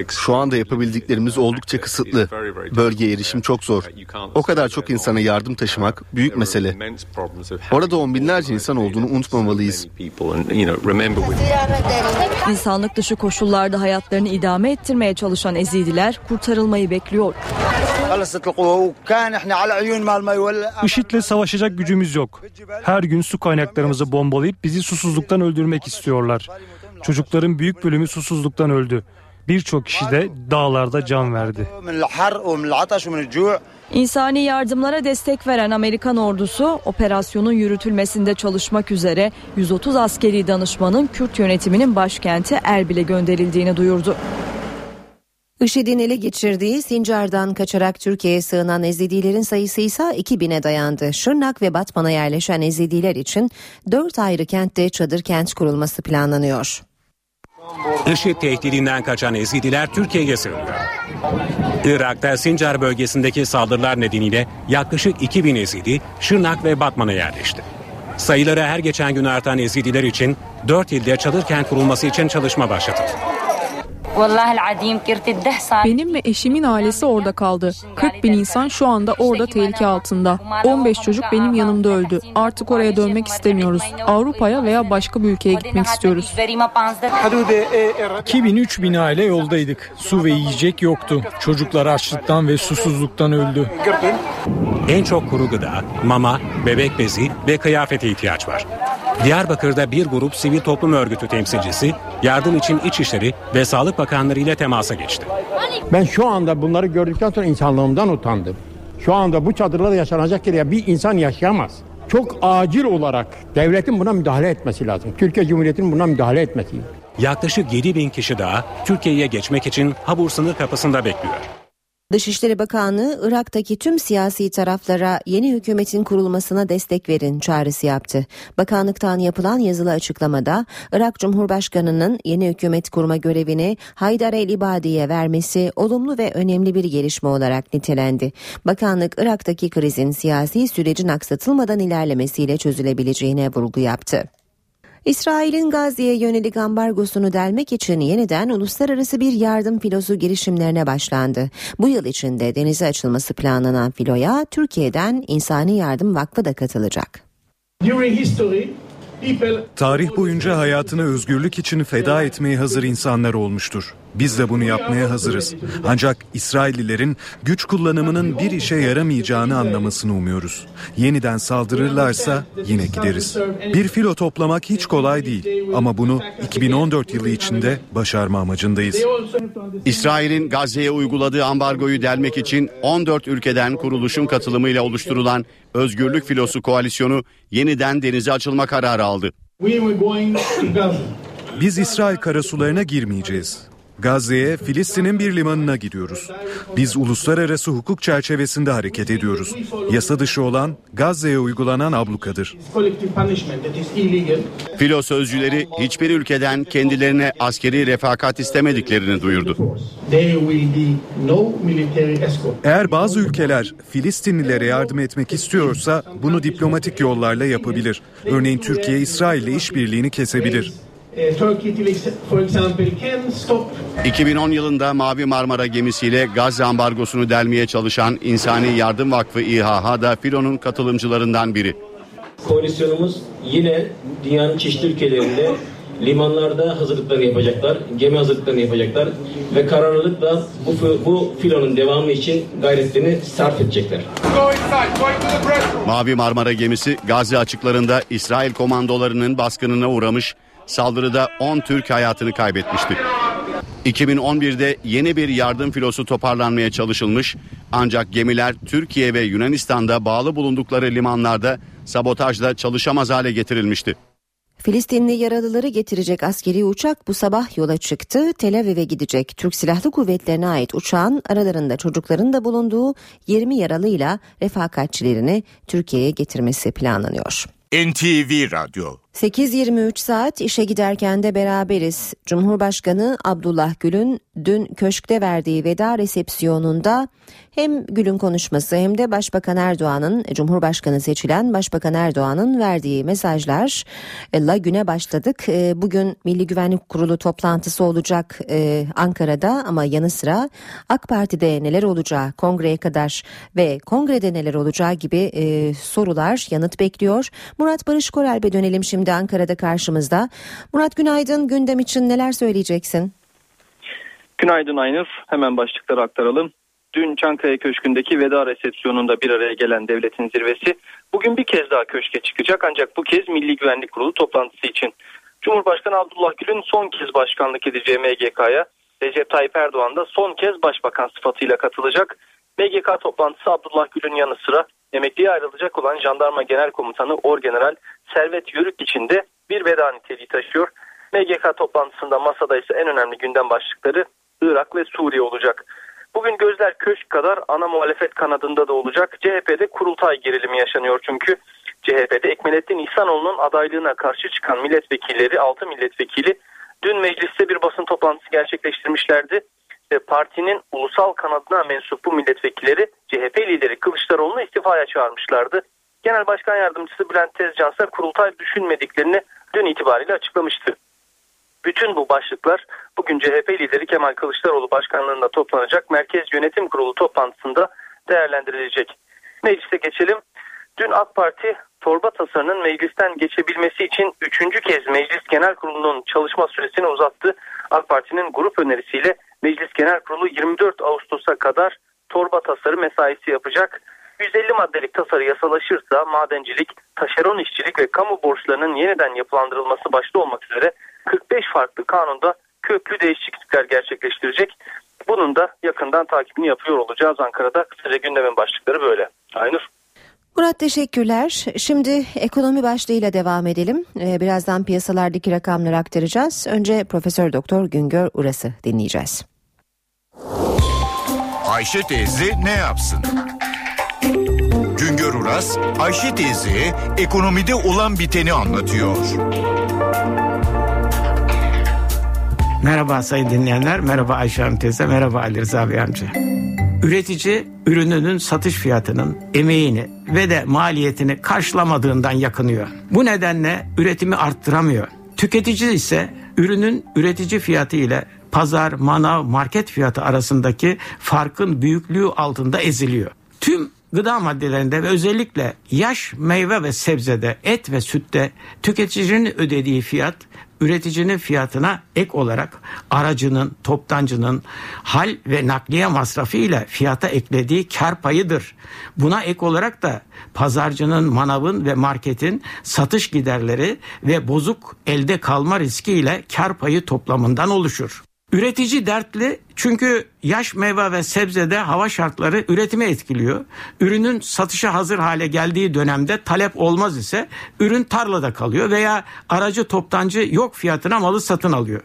Şu anda yapabildiklerimiz oldukça kısıtlı. Bölgeye erişim çok zor. O kadar çok insana yardım taşımak büyük mesele. Orada on binlerce insan olduğunu unutmamalıyız. İnsanlık dışı koşullarda hayatlarını idame ettirmeye çalışan Ezidiler kurtarılmayı bekliyor. IŞİD'le savaşacak gücümüz yok. Her gün su kaynaklarımızı bombalayıp bizi susuzluktan öldürmek istiyorlar. Çocukların büyük bölümü susuzluktan öldü. Birçok kişi de dağlarda can verdi. İnsani yardımlara destek veren Amerikan ordusu operasyonun yürütülmesinde çalışmak üzere 130 askeri danışmanın Kürt yönetiminin başkenti Erbil'e gönderildiğini duyurdu. IŞİD'in ele geçirdiği Sincar'dan kaçarak Türkiye'ye sığınan Ezidilerin sayısı ise 2000'e dayandı. Şırnak ve Batman'a yerleşen Ezidiler için 4 ayrı kentte çadır kent kurulması planlanıyor. IŞİD tehdidinden kaçan Ezidiler Türkiye'ye sığınıyor. Irak'ta Sincar bölgesindeki saldırılar nedeniyle yaklaşık 2000 Ezidi Şırnak ve Batman'a yerleşti. Sayıları her geçen gün artan Ezidiler için 4 ilde çadır kent kurulması için çalışma başlatıldı. Benim ve eşimin ailesi orada kaldı. 40 bin insan şu anda orada tehlike altında. 15 çocuk benim yanımda öldü. Artık oraya dönmek istemiyoruz. Avrupa'ya veya başka bir ülkeye gitmek istiyoruz. 2000-3000 aile yoldaydık. Su ve yiyecek yoktu. Çocuklar açlıktan ve susuzluktan öldü. En çok kuru gıda, mama, bebek bezi ve kıyafete ihtiyaç var. Diyarbakır'da bir grup sivil toplum örgütü temsilcisi yardım için İçişleri ve Sağlık Bakanları ile temasa geçti. Ben şu anda bunları gördükten sonra insanlığımdan utandım. Şu anda bu çadırlarda yaşanacak yere bir insan yaşayamaz. Çok acil olarak devletin buna müdahale etmesi lazım. Türkiye Cumhuriyeti'nin buna müdahale etmesi lazım. Yaklaşık 7 bin kişi daha Türkiye'ye geçmek için Habur sınır kapısında bekliyor. Dışişleri Bakanlığı Irak'taki tüm siyasi taraflara yeni hükümetin kurulmasına destek verin çağrısı yaptı. Bakanlıktan yapılan yazılı açıklamada Irak Cumhurbaşkanı'nın yeni hükümet kurma görevini Haydar el-İbadi'ye vermesi olumlu ve önemli bir gelişme olarak nitelendi. Bakanlık Irak'taki krizin siyasi sürecin aksatılmadan ilerlemesiyle çözülebileceğine vurgu yaptı. İsrail'in Gazze'ye yönelik ambargosunu delmek için yeniden uluslararası bir yardım filosu girişimlerine başlandı. Bu yıl içinde denize açılması planlanan filoya Türkiye'den İnsani Yardım Vakfı da katılacak. Tarih boyunca hayatını özgürlük için feda etmeye hazır insanlar olmuştur. Biz de bunu yapmaya hazırız. Ancak İsraillilerin güç kullanımının bir işe yaramayacağını anlamasını umuyoruz. Yeniden saldırırlarsa yine gideriz. Bir filo toplamak hiç kolay değil ama bunu 2014 yılı içinde başarma amacındayız. İsrail'in Gazze'ye uyguladığı ambargoyu delmek için 14 ülkeden kuruluşun katılımıyla oluşturulan Özgürlük Filosu Koalisyonu yeniden denize açılma kararı aldı. Biz İsrail karasularına girmeyeceğiz. Gazze'ye Filistin'in bir limanına gidiyoruz. Biz uluslararası hukuk çerçevesinde hareket ediyoruz. Yasa dışı olan Gazze'ye uygulanan ablukadır. Filo sözcüleri hiçbir ülkeden kendilerine askeri refakat istemediklerini duyurdu. Eğer bazı ülkeler Filistinlilere yardım etmek istiyorsa bunu diplomatik yollarla yapabilir. Örneğin Türkiye İsrail ile işbirliğini kesebilir. 2010 yılında Mavi Marmara gemisiyle Gazze ambargosunu delmeye çalışan İnsani Yardım Vakfı İHA da Filo'nun katılımcılarından biri. Koalisyonumuz yine dünyanın çeşitli ülkelerinde limanlarda hazırlıklarını yapacaklar, gemi hazırlıklarını yapacaklar ve kararlılıkla bu, bu filonun devamı için gayretlerini sarf edecekler. Mavi Marmara gemisi Gazze açıklarında İsrail komandolarının baskınına uğramış, saldırıda 10 Türk hayatını kaybetmişti. 2011'de yeni bir yardım filosu toparlanmaya çalışılmış ancak gemiler Türkiye ve Yunanistan'da bağlı bulundukları limanlarda sabotajla çalışamaz hale getirilmişti. Filistinli yaralıları getirecek askeri uçak bu sabah yola çıktı. Tel Aviv'e gidecek Türk Silahlı Kuvvetlerine ait uçağın aralarında çocukların da bulunduğu 20 yaralıyla refakatçilerini Türkiye'ye getirmesi planlanıyor. NTV Radyo 8.23 saat işe giderken de beraberiz. Cumhurbaşkanı Abdullah Gül'ün dün köşkte verdiği veda resepsiyonunda hem Gül'ün konuşması hem de Başbakan Erdoğan'ın Cumhurbaşkanı seçilen Başbakan Erdoğan'ın verdiği mesajlarla güne başladık. E, bugün Milli Güvenlik Kurulu toplantısı olacak e, Ankara'da ama yanı sıra AK Parti'de neler olacağı kongreye kadar ve kongrede neler olacağı gibi e, sorular yanıt bekliyor. Murat Barış Koralp'e dönelim şimdi Ankara'da karşımızda. Murat günaydın gündem için neler söyleyeceksin? Günaydın Aynur. Hemen başlıkları aktaralım. Dün Çankaya Köşkü'ndeki veda resepsiyonunda bir araya gelen devletin zirvesi bugün bir kez daha köşke çıkacak ancak bu kez Milli Güvenlik Kurulu toplantısı için. Cumhurbaşkanı Abdullah Gül'ün son kez başkanlık edeceği MGK'ya Recep Tayyip Erdoğan da son kez başbakan sıfatıyla katılacak. MGK toplantısı Abdullah Gül'ün yanı sıra emekliye ayrılacak olan Jandarma Genel Komutanı Orgeneral Servet Yörük için de bir veda niteliği taşıyor. MGK toplantısında masada ise en önemli gündem başlıkları Irak ve Suriye olacak. Bugün gözler köşk kadar ana muhalefet kanadında da olacak. CHP'de kurultay gerilimi yaşanıyor çünkü CHP'de Ekmelettin İhsanoğlu'nun adaylığına karşı çıkan milletvekilleri 6 milletvekili dün mecliste bir basın toplantısı gerçekleştirmişlerdi. Partinin ulusal kanadına mensup bu milletvekilleri CHP lideri Kılıçdaroğlu'nu istifaya çağırmışlardı. Genel Başkan Yardımcısı Bülent Tezcan ise kurultay düşünmediklerini dün itibariyle açıklamıştı. Bütün bu başlıklar bugün CHP lideri Kemal Kılıçdaroğlu başkanlığında toplanacak Merkez Yönetim Kurulu toplantısında değerlendirilecek. Meclise geçelim. Dün AK Parti torba tasarının meclisten geçebilmesi için üçüncü kez Meclis Genel Kurulu'nun çalışma süresini uzattı. AK Parti'nin grup önerisiyle Meclis Genel Kurulu 24 Ağustos'a kadar torba tasarı mesaisi yapacak. 150 maddelik tasarı yasalaşırsa madencilik, taşeron işçilik ve kamu borçlarının yeniden yapılandırılması başta olmak üzere 45 farklı kanunda köklü değişiklikler gerçekleştirecek. Bunun da yakından takibini yapıyor olacağız Ankara'da. Kısaca gündemin başlıkları böyle. Aynur. Murat teşekkürler. Şimdi ekonomi başlığıyla devam edelim. Birazdan piyasalardaki rakamları aktaracağız. Önce Profesör Doktor Güngör Uras'ı dinleyeceğiz. Ayşe teyze ne yapsın? Güngör Uras, Ayşe teyze ekonomide olan biteni anlatıyor. Merhaba sayın dinleyenler, merhaba Ayşe Hanım teyze, merhaba Ali Rıza Bey amca. Üretici ürününün satış fiyatının emeğini ve de maliyetini karşılamadığından yakınıyor. Bu nedenle üretimi arttıramıyor. Tüketici ise ürünün üretici fiyatı ile pazar, manav, market fiyatı arasındaki farkın büyüklüğü altında eziliyor. Tüm gıda maddelerinde ve özellikle yaş meyve ve sebzede, et ve sütte tüketicinin ödediği fiyat üreticinin fiyatına ek olarak aracının, toptancının hal ve nakliye masrafı ile fiyata eklediği kar payıdır. Buna ek olarak da pazarcının, manavın ve marketin satış giderleri ve bozuk elde kalma riski ile kar payı toplamından oluşur. Üretici dertli çünkü yaş meyve ve sebzede hava şartları üretimi etkiliyor. Ürünün satışa hazır hale geldiği dönemde talep olmaz ise ürün tarlada kalıyor veya aracı toptancı yok fiyatına malı satın alıyor.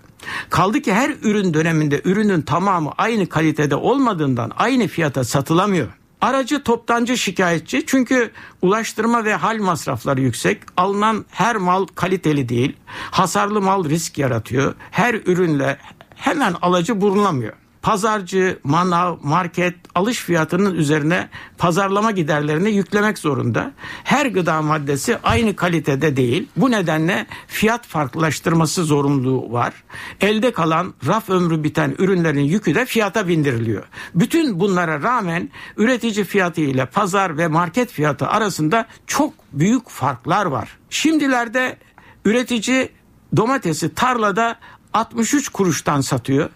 Kaldı ki her ürün döneminde ürünün tamamı aynı kalitede olmadığından aynı fiyata satılamıyor. Aracı toptancı şikayetçi çünkü ulaştırma ve hal masrafları yüksek. Alınan her mal kaliteli değil. Hasarlı mal risk yaratıyor. Her ürünle hemen alıcı bulunamıyor. Pazarcı, manav, market alış fiyatının üzerine pazarlama giderlerini yüklemek zorunda. Her gıda maddesi aynı kalitede değil. Bu nedenle fiyat farklılaştırması zorunluluğu var. Elde kalan raf ömrü biten ürünlerin yükü de fiyata bindiriliyor. Bütün bunlara rağmen üretici fiyatı ile pazar ve market fiyatı arasında çok büyük farklar var. Şimdilerde üretici domatesi tarlada 63 kuruştan satıyor.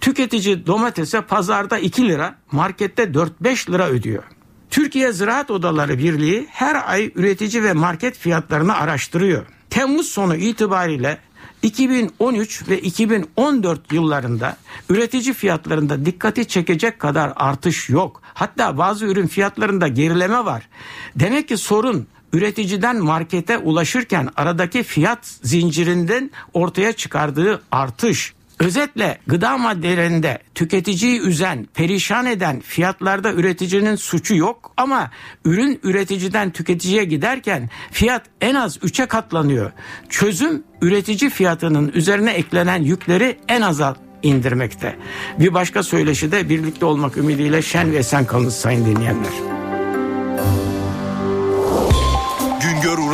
Tüketici domatese pazarda 2 lira, markette 4-5 lira ödüyor. Türkiye Ziraat Odaları Birliği her ay üretici ve market fiyatlarını araştırıyor. Temmuz sonu itibariyle 2013 ve 2014 yıllarında üretici fiyatlarında dikkati çekecek kadar artış yok. Hatta bazı ürün fiyatlarında gerileme var. Demek ki sorun üreticiden markete ulaşırken aradaki fiyat zincirinden ortaya çıkardığı artış. Özetle gıda maddelerinde tüketiciyi üzen, perişan eden fiyatlarda üreticinin suçu yok ama ürün üreticiden tüketiciye giderken fiyat en az 3'e katlanıyor. Çözüm üretici fiyatının üzerine eklenen yükleri en aza indirmekte. Bir başka söyleşi de birlikte olmak ümidiyle şen ve esen kalın sayın dinleyenler.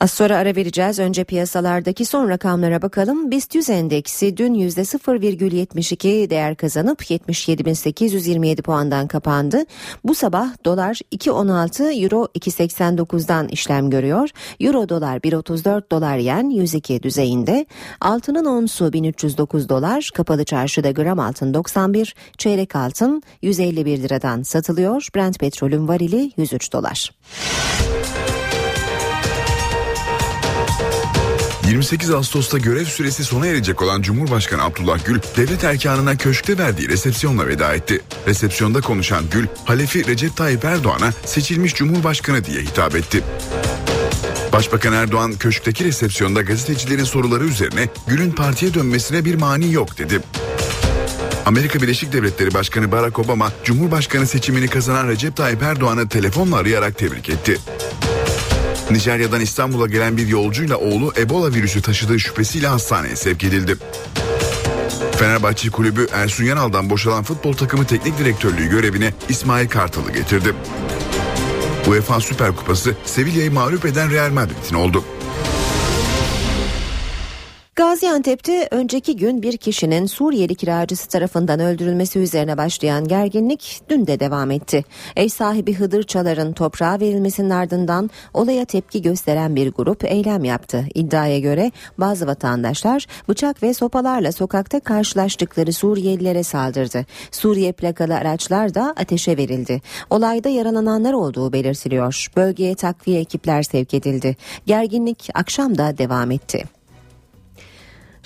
Az sonra ara vereceğiz. Önce piyasalardaki son rakamlara bakalım. BIST 100 endeksi dün %0,72 değer kazanıp 77.827 puandan kapandı. Bu sabah dolar 2.16, euro 2.89'dan işlem görüyor. Euro dolar 1.34 dolar yen 102 düzeyinde. Altının onsu 1309 dolar. Kapalı çarşıda gram altın 91, çeyrek altın 151 liradan satılıyor. Brent petrolün varili 103 dolar. 28 Ağustos'ta görev süresi sona erecek olan Cumhurbaşkanı Abdullah Gül, devlet erkanına köşkte verdiği resepsiyonla veda etti. Resepsiyonda konuşan Gül, Halefi Recep Tayyip Erdoğan'a seçilmiş Cumhurbaşkanı diye hitap etti. Başbakan Erdoğan köşkteki resepsiyonda gazetecilerin soruları üzerine Gül'ün partiye dönmesine bir mani yok dedi. Amerika Birleşik Devletleri Başkanı Barack Obama, Cumhurbaşkanı seçimini kazanan Recep Tayyip Erdoğan'ı telefonla arayarak tebrik etti. Nijerya'dan İstanbul'a gelen bir yolcuyla oğlu Ebola virüsü taşıdığı şüphesiyle hastaneye sevk edildi. Fenerbahçe Kulübü Ersun Yanal'dan boşalan futbol takımı teknik direktörlüğü görevine İsmail Kartal'ı getirdi. UEFA Süper Kupası Sevilla'yı mağlup eden Real Madrid'in oldu. Gaziantep'te önceki gün bir kişinin Suriyeli kiracısı tarafından öldürülmesi üzerine başlayan gerginlik dün de devam etti. Ev sahibi Hıdır Çalar'ın toprağa verilmesinin ardından olaya tepki gösteren bir grup eylem yaptı. İddiaya göre bazı vatandaşlar bıçak ve sopalarla sokakta karşılaştıkları Suriyelilere saldırdı. Suriye plakalı araçlar da ateşe verildi. Olayda yaralananlar olduğu belirtiliyor. Bölgeye takviye ekipler sevk edildi. Gerginlik akşam da devam etti.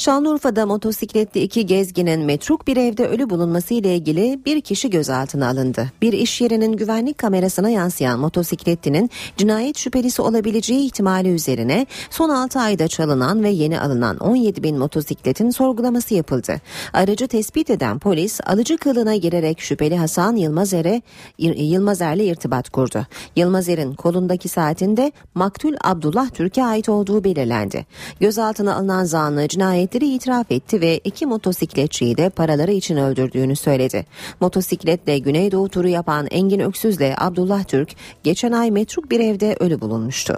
Şanlıurfa'da motosikletli iki gezginin metruk bir evde ölü bulunması ile ilgili bir kişi gözaltına alındı. Bir iş yerinin güvenlik kamerasına yansıyan motosikletlinin cinayet şüphelisi olabileceği ihtimali üzerine son 6 ayda çalınan ve yeni alınan 17 bin motosikletin sorgulaması yapıldı. Aracı tespit eden polis alıcı kılığına girerek şüpheli Hasan Yılmazer'e Yılmazer'le irtibat kurdu. Yılmazer'in kolundaki saatinde maktul Abdullah Türk'e ait olduğu belirlendi. Gözaltına alınan zanlı cinayet cinayetleri itiraf etti ve iki motosikletçiyi de paraları için öldürdüğünü söyledi. Motosikletle Güneydoğu turu yapan Engin Öksüz'le Abdullah Türk geçen ay metruk bir evde ölü bulunmuştu.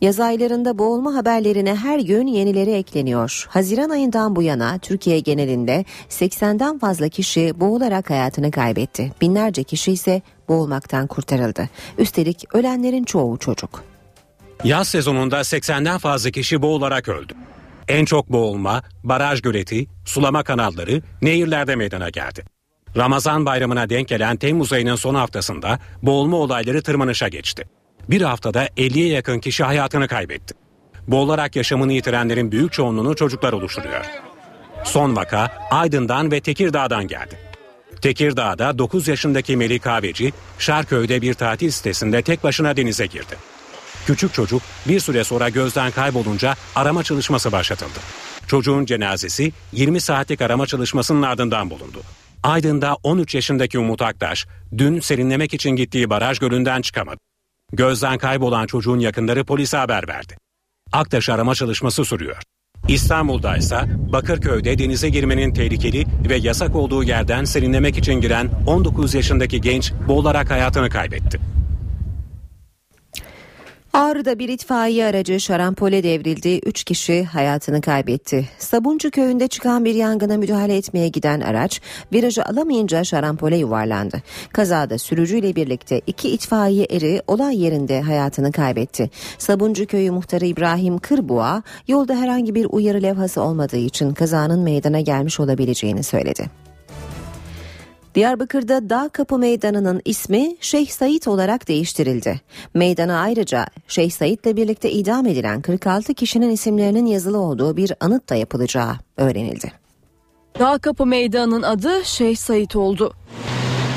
Yaz aylarında boğulma haberlerine her gün yenileri ekleniyor. Haziran ayından bu yana Türkiye genelinde 80'den fazla kişi boğularak hayatını kaybetti. Binlerce kişi ise boğulmaktan kurtarıldı. Üstelik ölenlerin çoğu çocuk. Yaz sezonunda 80'den fazla kişi boğularak öldü. En çok boğulma, baraj göleti, sulama kanalları, nehirlerde meydana geldi. Ramazan bayramına denk gelen Temmuz ayının son haftasında boğulma olayları tırmanışa geçti. Bir haftada 50'ye yakın kişi hayatını kaybetti. Boğularak yaşamını yitirenlerin büyük çoğunluğunu çocuklar oluşturuyor. Son vaka Aydın'dan ve Tekirdağ'dan geldi. Tekirdağ'da 9 yaşındaki Melih Kahveci, Şarköy'de bir tatil sitesinde tek başına denize girdi. Küçük çocuk bir süre sonra gözden kaybolunca arama çalışması başlatıldı. Çocuğun cenazesi 20 saatlik arama çalışmasının ardından bulundu. Aydın'da 13 yaşındaki Umut Aktaş dün serinlemek için gittiği baraj gölünden çıkamadı. Gözden kaybolan çocuğun yakınları polise haber verdi. Aktaş arama çalışması sürüyor. İstanbul'da ise Bakırköy'de denize girmenin tehlikeli ve yasak olduğu yerden serinlemek için giren 19 yaşındaki genç boğularak hayatını kaybetti. Ağrı'da bir itfaiye aracı şarampole devrildi. Üç kişi hayatını kaybetti. Sabuncu köyünde çıkan bir yangına müdahale etmeye giden araç virajı alamayınca şarampole yuvarlandı. Kazada sürücüyle birlikte iki itfaiye eri olay yerinde hayatını kaybetti. Sabuncu köyü muhtarı İbrahim Kırboğa yolda herhangi bir uyarı levhası olmadığı için kazanın meydana gelmiş olabileceğini söyledi. Diyarbakır'da Dağ Kapı Meydanı'nın ismi Şeyh Said olarak değiştirildi. Meydana ayrıca Şeyh Said'le birlikte idam edilen 46 kişinin isimlerinin yazılı olduğu bir anıt da yapılacağı öğrenildi. Dağ Kapı Meydanı'nın adı Şeyh Said oldu.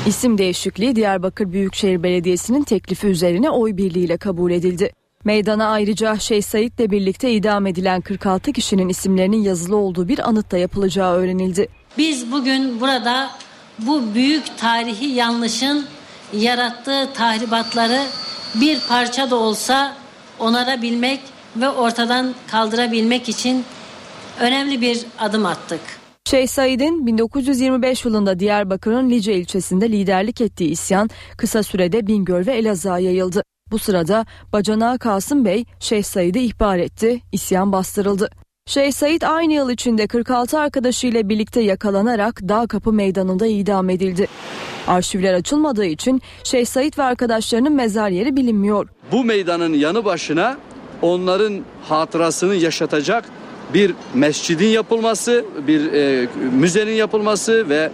İsim değişikliği Diyarbakır Büyükşehir Belediyesi'nin teklifi üzerine oy birliğiyle kabul edildi. Meydana ayrıca Şeyh Said'le birlikte idam edilen 46 kişinin isimlerinin yazılı olduğu bir anıt da yapılacağı öğrenildi. Biz bugün burada bu büyük tarihi yanlışın yarattığı tahribatları bir parça da olsa onarabilmek ve ortadan kaldırabilmek için önemli bir adım attık. Şeyh Said'in 1925 yılında Diyarbakır'ın Lice ilçesinde liderlik ettiği isyan kısa sürede Bingöl ve Elazığ'a yayıldı. Bu sırada bacanağı Kasım Bey Şeyh Said'i ihbar etti, isyan bastırıldı. Şeyh Said aynı yıl içinde 46 arkadaşıyla birlikte yakalanarak Dağ Kapı Meydanı'nda idam edildi. Arşivler açılmadığı için Şeyh Said ve arkadaşlarının mezar yeri bilinmiyor. Bu meydanın yanı başına onların hatırasını yaşatacak bir mescidin yapılması, bir e, müzenin yapılması ve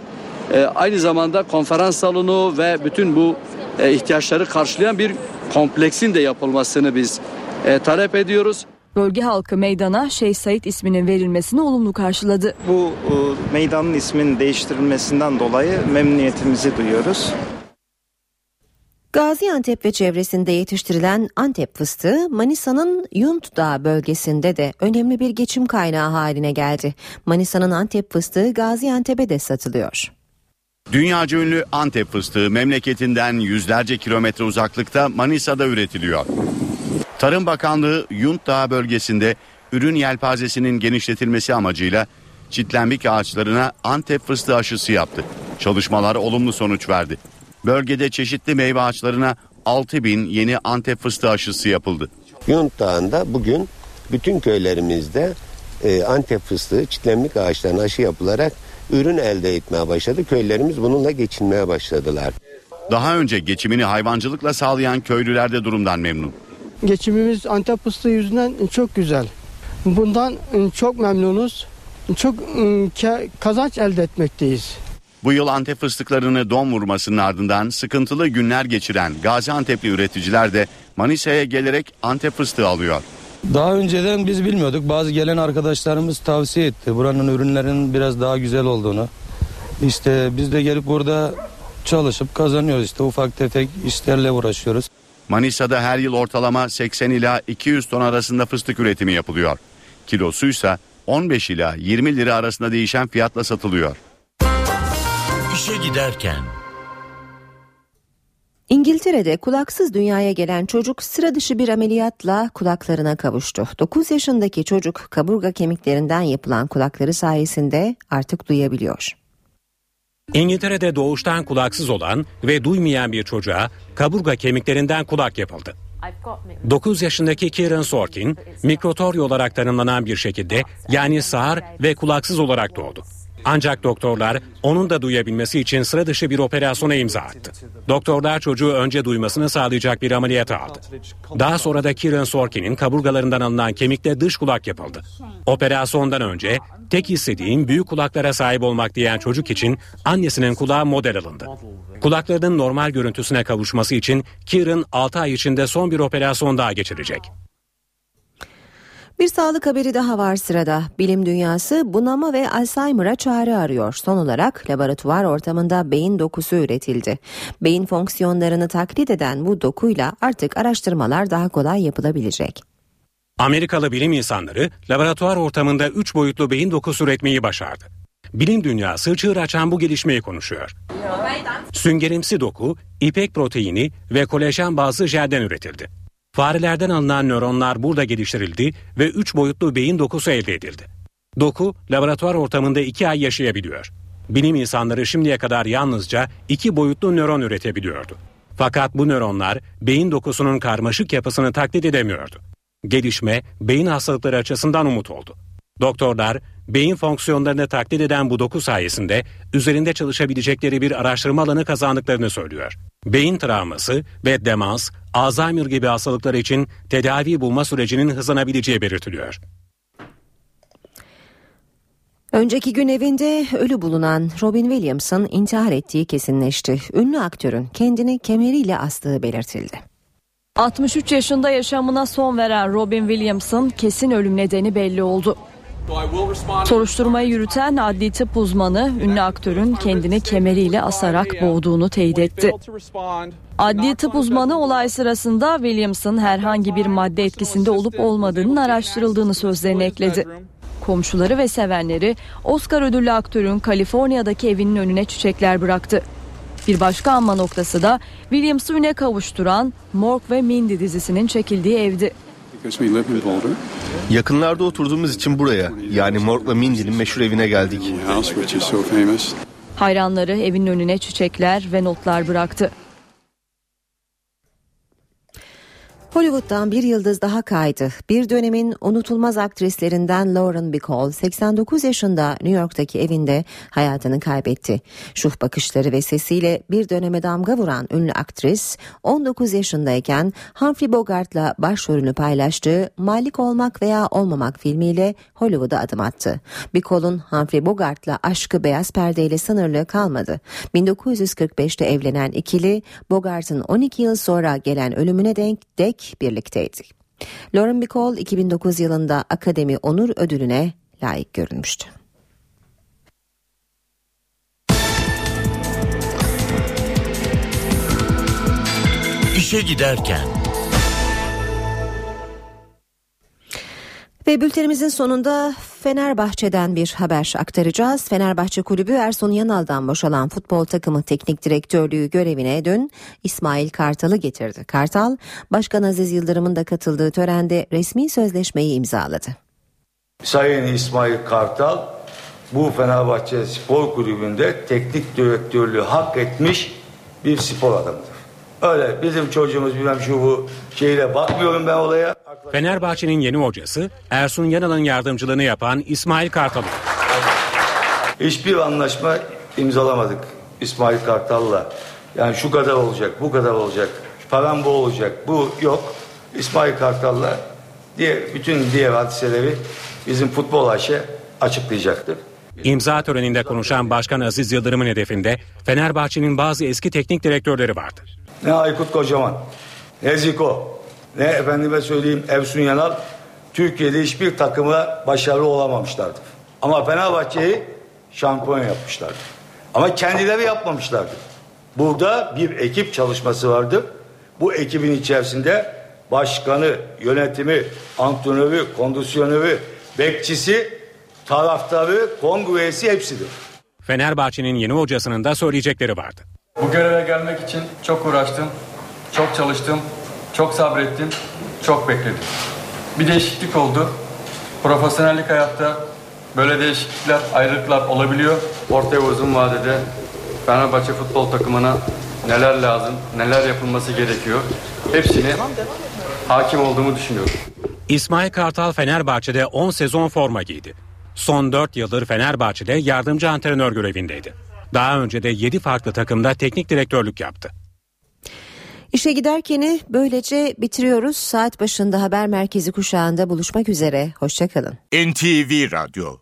e, aynı zamanda konferans salonu ve bütün bu e, ihtiyaçları karşılayan bir kompleksin de yapılmasını biz e, talep ediyoruz. Bölge halkı meydana Şeyh Said isminin verilmesini olumlu karşıladı. Bu e, meydanın isminin değiştirilmesinden dolayı memnuniyetimizi duyuyoruz. Gaziantep ve çevresinde yetiştirilen Antep fıstığı Manisa'nın Yunt Dağı bölgesinde de önemli bir geçim kaynağı haline geldi. Manisa'nın Antep fıstığı Gaziantep'e de satılıyor. Dünyaca ünlü Antep fıstığı memleketinden yüzlerce kilometre uzaklıkta Manisa'da üretiliyor. Tarım Bakanlığı Yunt Dağı bölgesinde ürün yelpazesinin genişletilmesi amacıyla çitlenbik ağaçlarına Antep fıstığı aşısı yaptı. Çalışmalar olumlu sonuç verdi. Bölgede çeşitli meyve ağaçlarına 6 bin yeni Antep fıstığı aşısı yapıldı. Yunt Dağı'nda bugün bütün köylerimizde e, Antep fıstığı çitlenbik ağaçlarına aşı yapılarak ürün elde etmeye başladı. Köylerimiz bununla geçinmeye başladılar. Daha önce geçimini hayvancılıkla sağlayan köylüler de durumdan memnun. Geçimimiz Antep fıstığı yüzünden çok güzel. Bundan çok memnunuz. Çok kazanç elde etmekteyiz. Bu yıl Antep fıstıklarını don vurmasının ardından sıkıntılı günler geçiren Gaziantep'li üreticiler de Manisa'ya gelerek Antep fıstığı alıyor. Daha önceden biz bilmiyorduk. Bazı gelen arkadaşlarımız tavsiye etti. Buranın ürünlerinin biraz daha güzel olduğunu. İşte biz de gelip burada çalışıp kazanıyoruz. İşte ufak tefek işlerle uğraşıyoruz. Manisa'da her yıl ortalama 80 ila 200 ton arasında fıstık üretimi yapılıyor. Kilosuysa 15 ila 20 lira arasında değişen fiyatla satılıyor. İşe giderken İngiltere'de kulaksız dünyaya gelen çocuk sıra dışı bir ameliyatla kulaklarına kavuştu. 9 yaşındaki çocuk kaburga kemiklerinden yapılan kulakları sayesinde artık duyabiliyor. İngiltere'de doğuştan kulaksız olan ve duymayan bir çocuğa kaburga kemiklerinden kulak yapıldı. 9 yaşındaki Kieran Sorkin, mikrotorya olarak tanımlanan bir şekilde yani sağır ve kulaksız olarak doğdu. Ancak doktorlar onun da duyabilmesi için sıra dışı bir operasyona imza attı. Doktorlar çocuğu önce duymasını sağlayacak bir ameliyat aldı. Daha sonra da Kieran Sorkin'in kaburgalarından alınan kemikle dış kulak yapıldı. Operasyondan önce tek istediğim büyük kulaklara sahip olmak diyen çocuk için annesinin kulağı model alındı. Kulaklarının normal görüntüsüne kavuşması için Kieran 6 ay içinde son bir operasyon daha geçirecek. Bir sağlık haberi daha var sırada. Bilim dünyası bunama ve Alzheimer'a çare arıyor. Son olarak laboratuvar ortamında beyin dokusu üretildi. Beyin fonksiyonlarını taklit eden bu dokuyla artık araştırmalar daha kolay yapılabilecek. Amerikalı bilim insanları laboratuvar ortamında 3 boyutlu beyin dokusu üretmeyi başardı. Bilim dünyası çığır açan bu gelişmeyi konuşuyor. Süngerimsi doku, ipek proteini ve kolajen bazlı jelden üretildi. Farelerden alınan nöronlar burada geliştirildi ve 3 boyutlu beyin dokusu elde edildi. Doku laboratuvar ortamında 2 ay yaşayabiliyor. Bilim insanları şimdiye kadar yalnızca 2 boyutlu nöron üretebiliyordu. Fakat bu nöronlar beyin dokusunun karmaşık yapısını taklit edemiyordu. Gelişme beyin hastalıkları açısından umut oldu. Doktorlar beyin fonksiyonlarını taklit eden bu doku sayesinde üzerinde çalışabilecekleri bir araştırma alanı kazandıklarını söylüyor. Beyin travması ve demans, Alzheimer gibi hastalıklar için tedavi bulma sürecinin hızlanabileceği belirtiliyor. Önceki gün evinde ölü bulunan Robin Williams'ın intihar ettiği kesinleşti. Ünlü aktörün kendini kemeriyle astığı belirtildi. 63 yaşında yaşamına son veren Robin Williams'ın kesin ölüm nedeni belli oldu. Soruşturmayı yürüten adli tıp uzmanı ünlü aktörün kendini kemeriyle asarak boğduğunu teyit etti. Adli tıp uzmanı olay sırasında Williams'ın herhangi bir madde etkisinde olup olmadığının araştırıldığını sözlerine ekledi. Komşuları ve sevenleri Oscar ödüllü aktörün Kaliforniya'daki evinin önüne çiçekler bıraktı. Bir başka anma noktası da Williams'ı üne kavuşturan Mork ve Mindy dizisinin çekildiği evdi. Yakınlarda oturduğumuz için buraya yani Mork'la Mindy'nin meşhur evine geldik. Hayranları evin önüne çiçekler ve notlar bıraktı. Hollywood'dan bir yıldız daha kaydı. Bir dönemin unutulmaz aktrislerinden Lauren Bacall 89 yaşında New York'taki evinde hayatını kaybetti. Şuh bakışları ve sesiyle bir döneme damga vuran ünlü aktris 19 yaşındayken Humphrey Bogart'la başrolünü paylaştığı Malik Olmak veya Olmamak filmiyle Hollywood'a adım attı. Bacall'un Humphrey Bogart'la aşkı beyaz perdeyle sınırlı kalmadı. 1945'te evlenen ikili Bogart'ın 12 yıl sonra gelen ölümüne denk dek birlikteydi. Lauren Bacall 2009 yılında Akademi Onur Ödülü'ne layık görülmüştü. İşe giderken Ve bültenimizin sonunda Fenerbahçe'den bir haber aktaracağız. Fenerbahçe Kulübü Ersun Yanal'dan boşalan futbol takımı teknik direktörlüğü görevine dün İsmail Kartal'ı getirdi. Kartal, Başkan Aziz Yıldırım'ın da katıldığı törende resmi sözleşmeyi imzaladı. Sayın İsmail Kartal bu Fenerbahçe Spor Kulübü'nde teknik direktörlüğü hak etmiş bir spor adamıdır. Öyle bizim çocuğumuz bilmem şu bu şeyle bakmıyorum ben olaya. Fenerbahçe'nin yeni hocası Ersun Yanal'ın yardımcılığını yapan İsmail Kartal. Hiçbir anlaşma imzalamadık İsmail Kartal'la. Yani şu kadar olacak, bu kadar olacak, param bu olacak, bu yok. İsmail Kartal'la diye bütün diğer hadiseleri bizim futbol Ayşe açıklayacaktır. İmza töreninde konuşan Başkan Aziz Yıldırım'ın hedefinde Fenerbahçe'nin bazı eski teknik direktörleri vardı. Ne Aykut Kocaman, ne Ziko, ne efendime söyleyeyim Efsun Yanal Türkiye'de hiçbir takıma başarılı olamamışlardır. Ama Fenerbahçe'yi şampiyon yapmışlardır. Ama kendileri yapmamışlardır. Burada bir ekip çalışması vardır. Bu ekibin içerisinde başkanı, yönetimi, antrenörü, kondisyonörü, bekçisi, taraftarı, kongresi hepsidir. Fenerbahçe'nin yeni hocasının da söyleyecekleri vardı. Bu göreve gelmek için çok uğraştım, çok çalıştım, çok sabrettim, çok bekledim. Bir değişiklik oldu. Profesyonellik hayatta böyle değişiklikler, ayrılıklar olabiliyor. Orta ve uzun vadede Fenerbahçe futbol takımına neler lazım, neler yapılması gerekiyor. Hepsini hakim olduğumu düşünüyorum. İsmail Kartal Fenerbahçe'de 10 sezon forma giydi. Son 4 yıldır Fenerbahçe'de yardımcı antrenör görevindeydi. Daha önce de 7 farklı takımda teknik direktörlük yaptı. İşe giderkeni böylece bitiriyoruz. Saat başında haber merkezi kuşağında buluşmak üzere. Hoşçakalın. NTV Radyo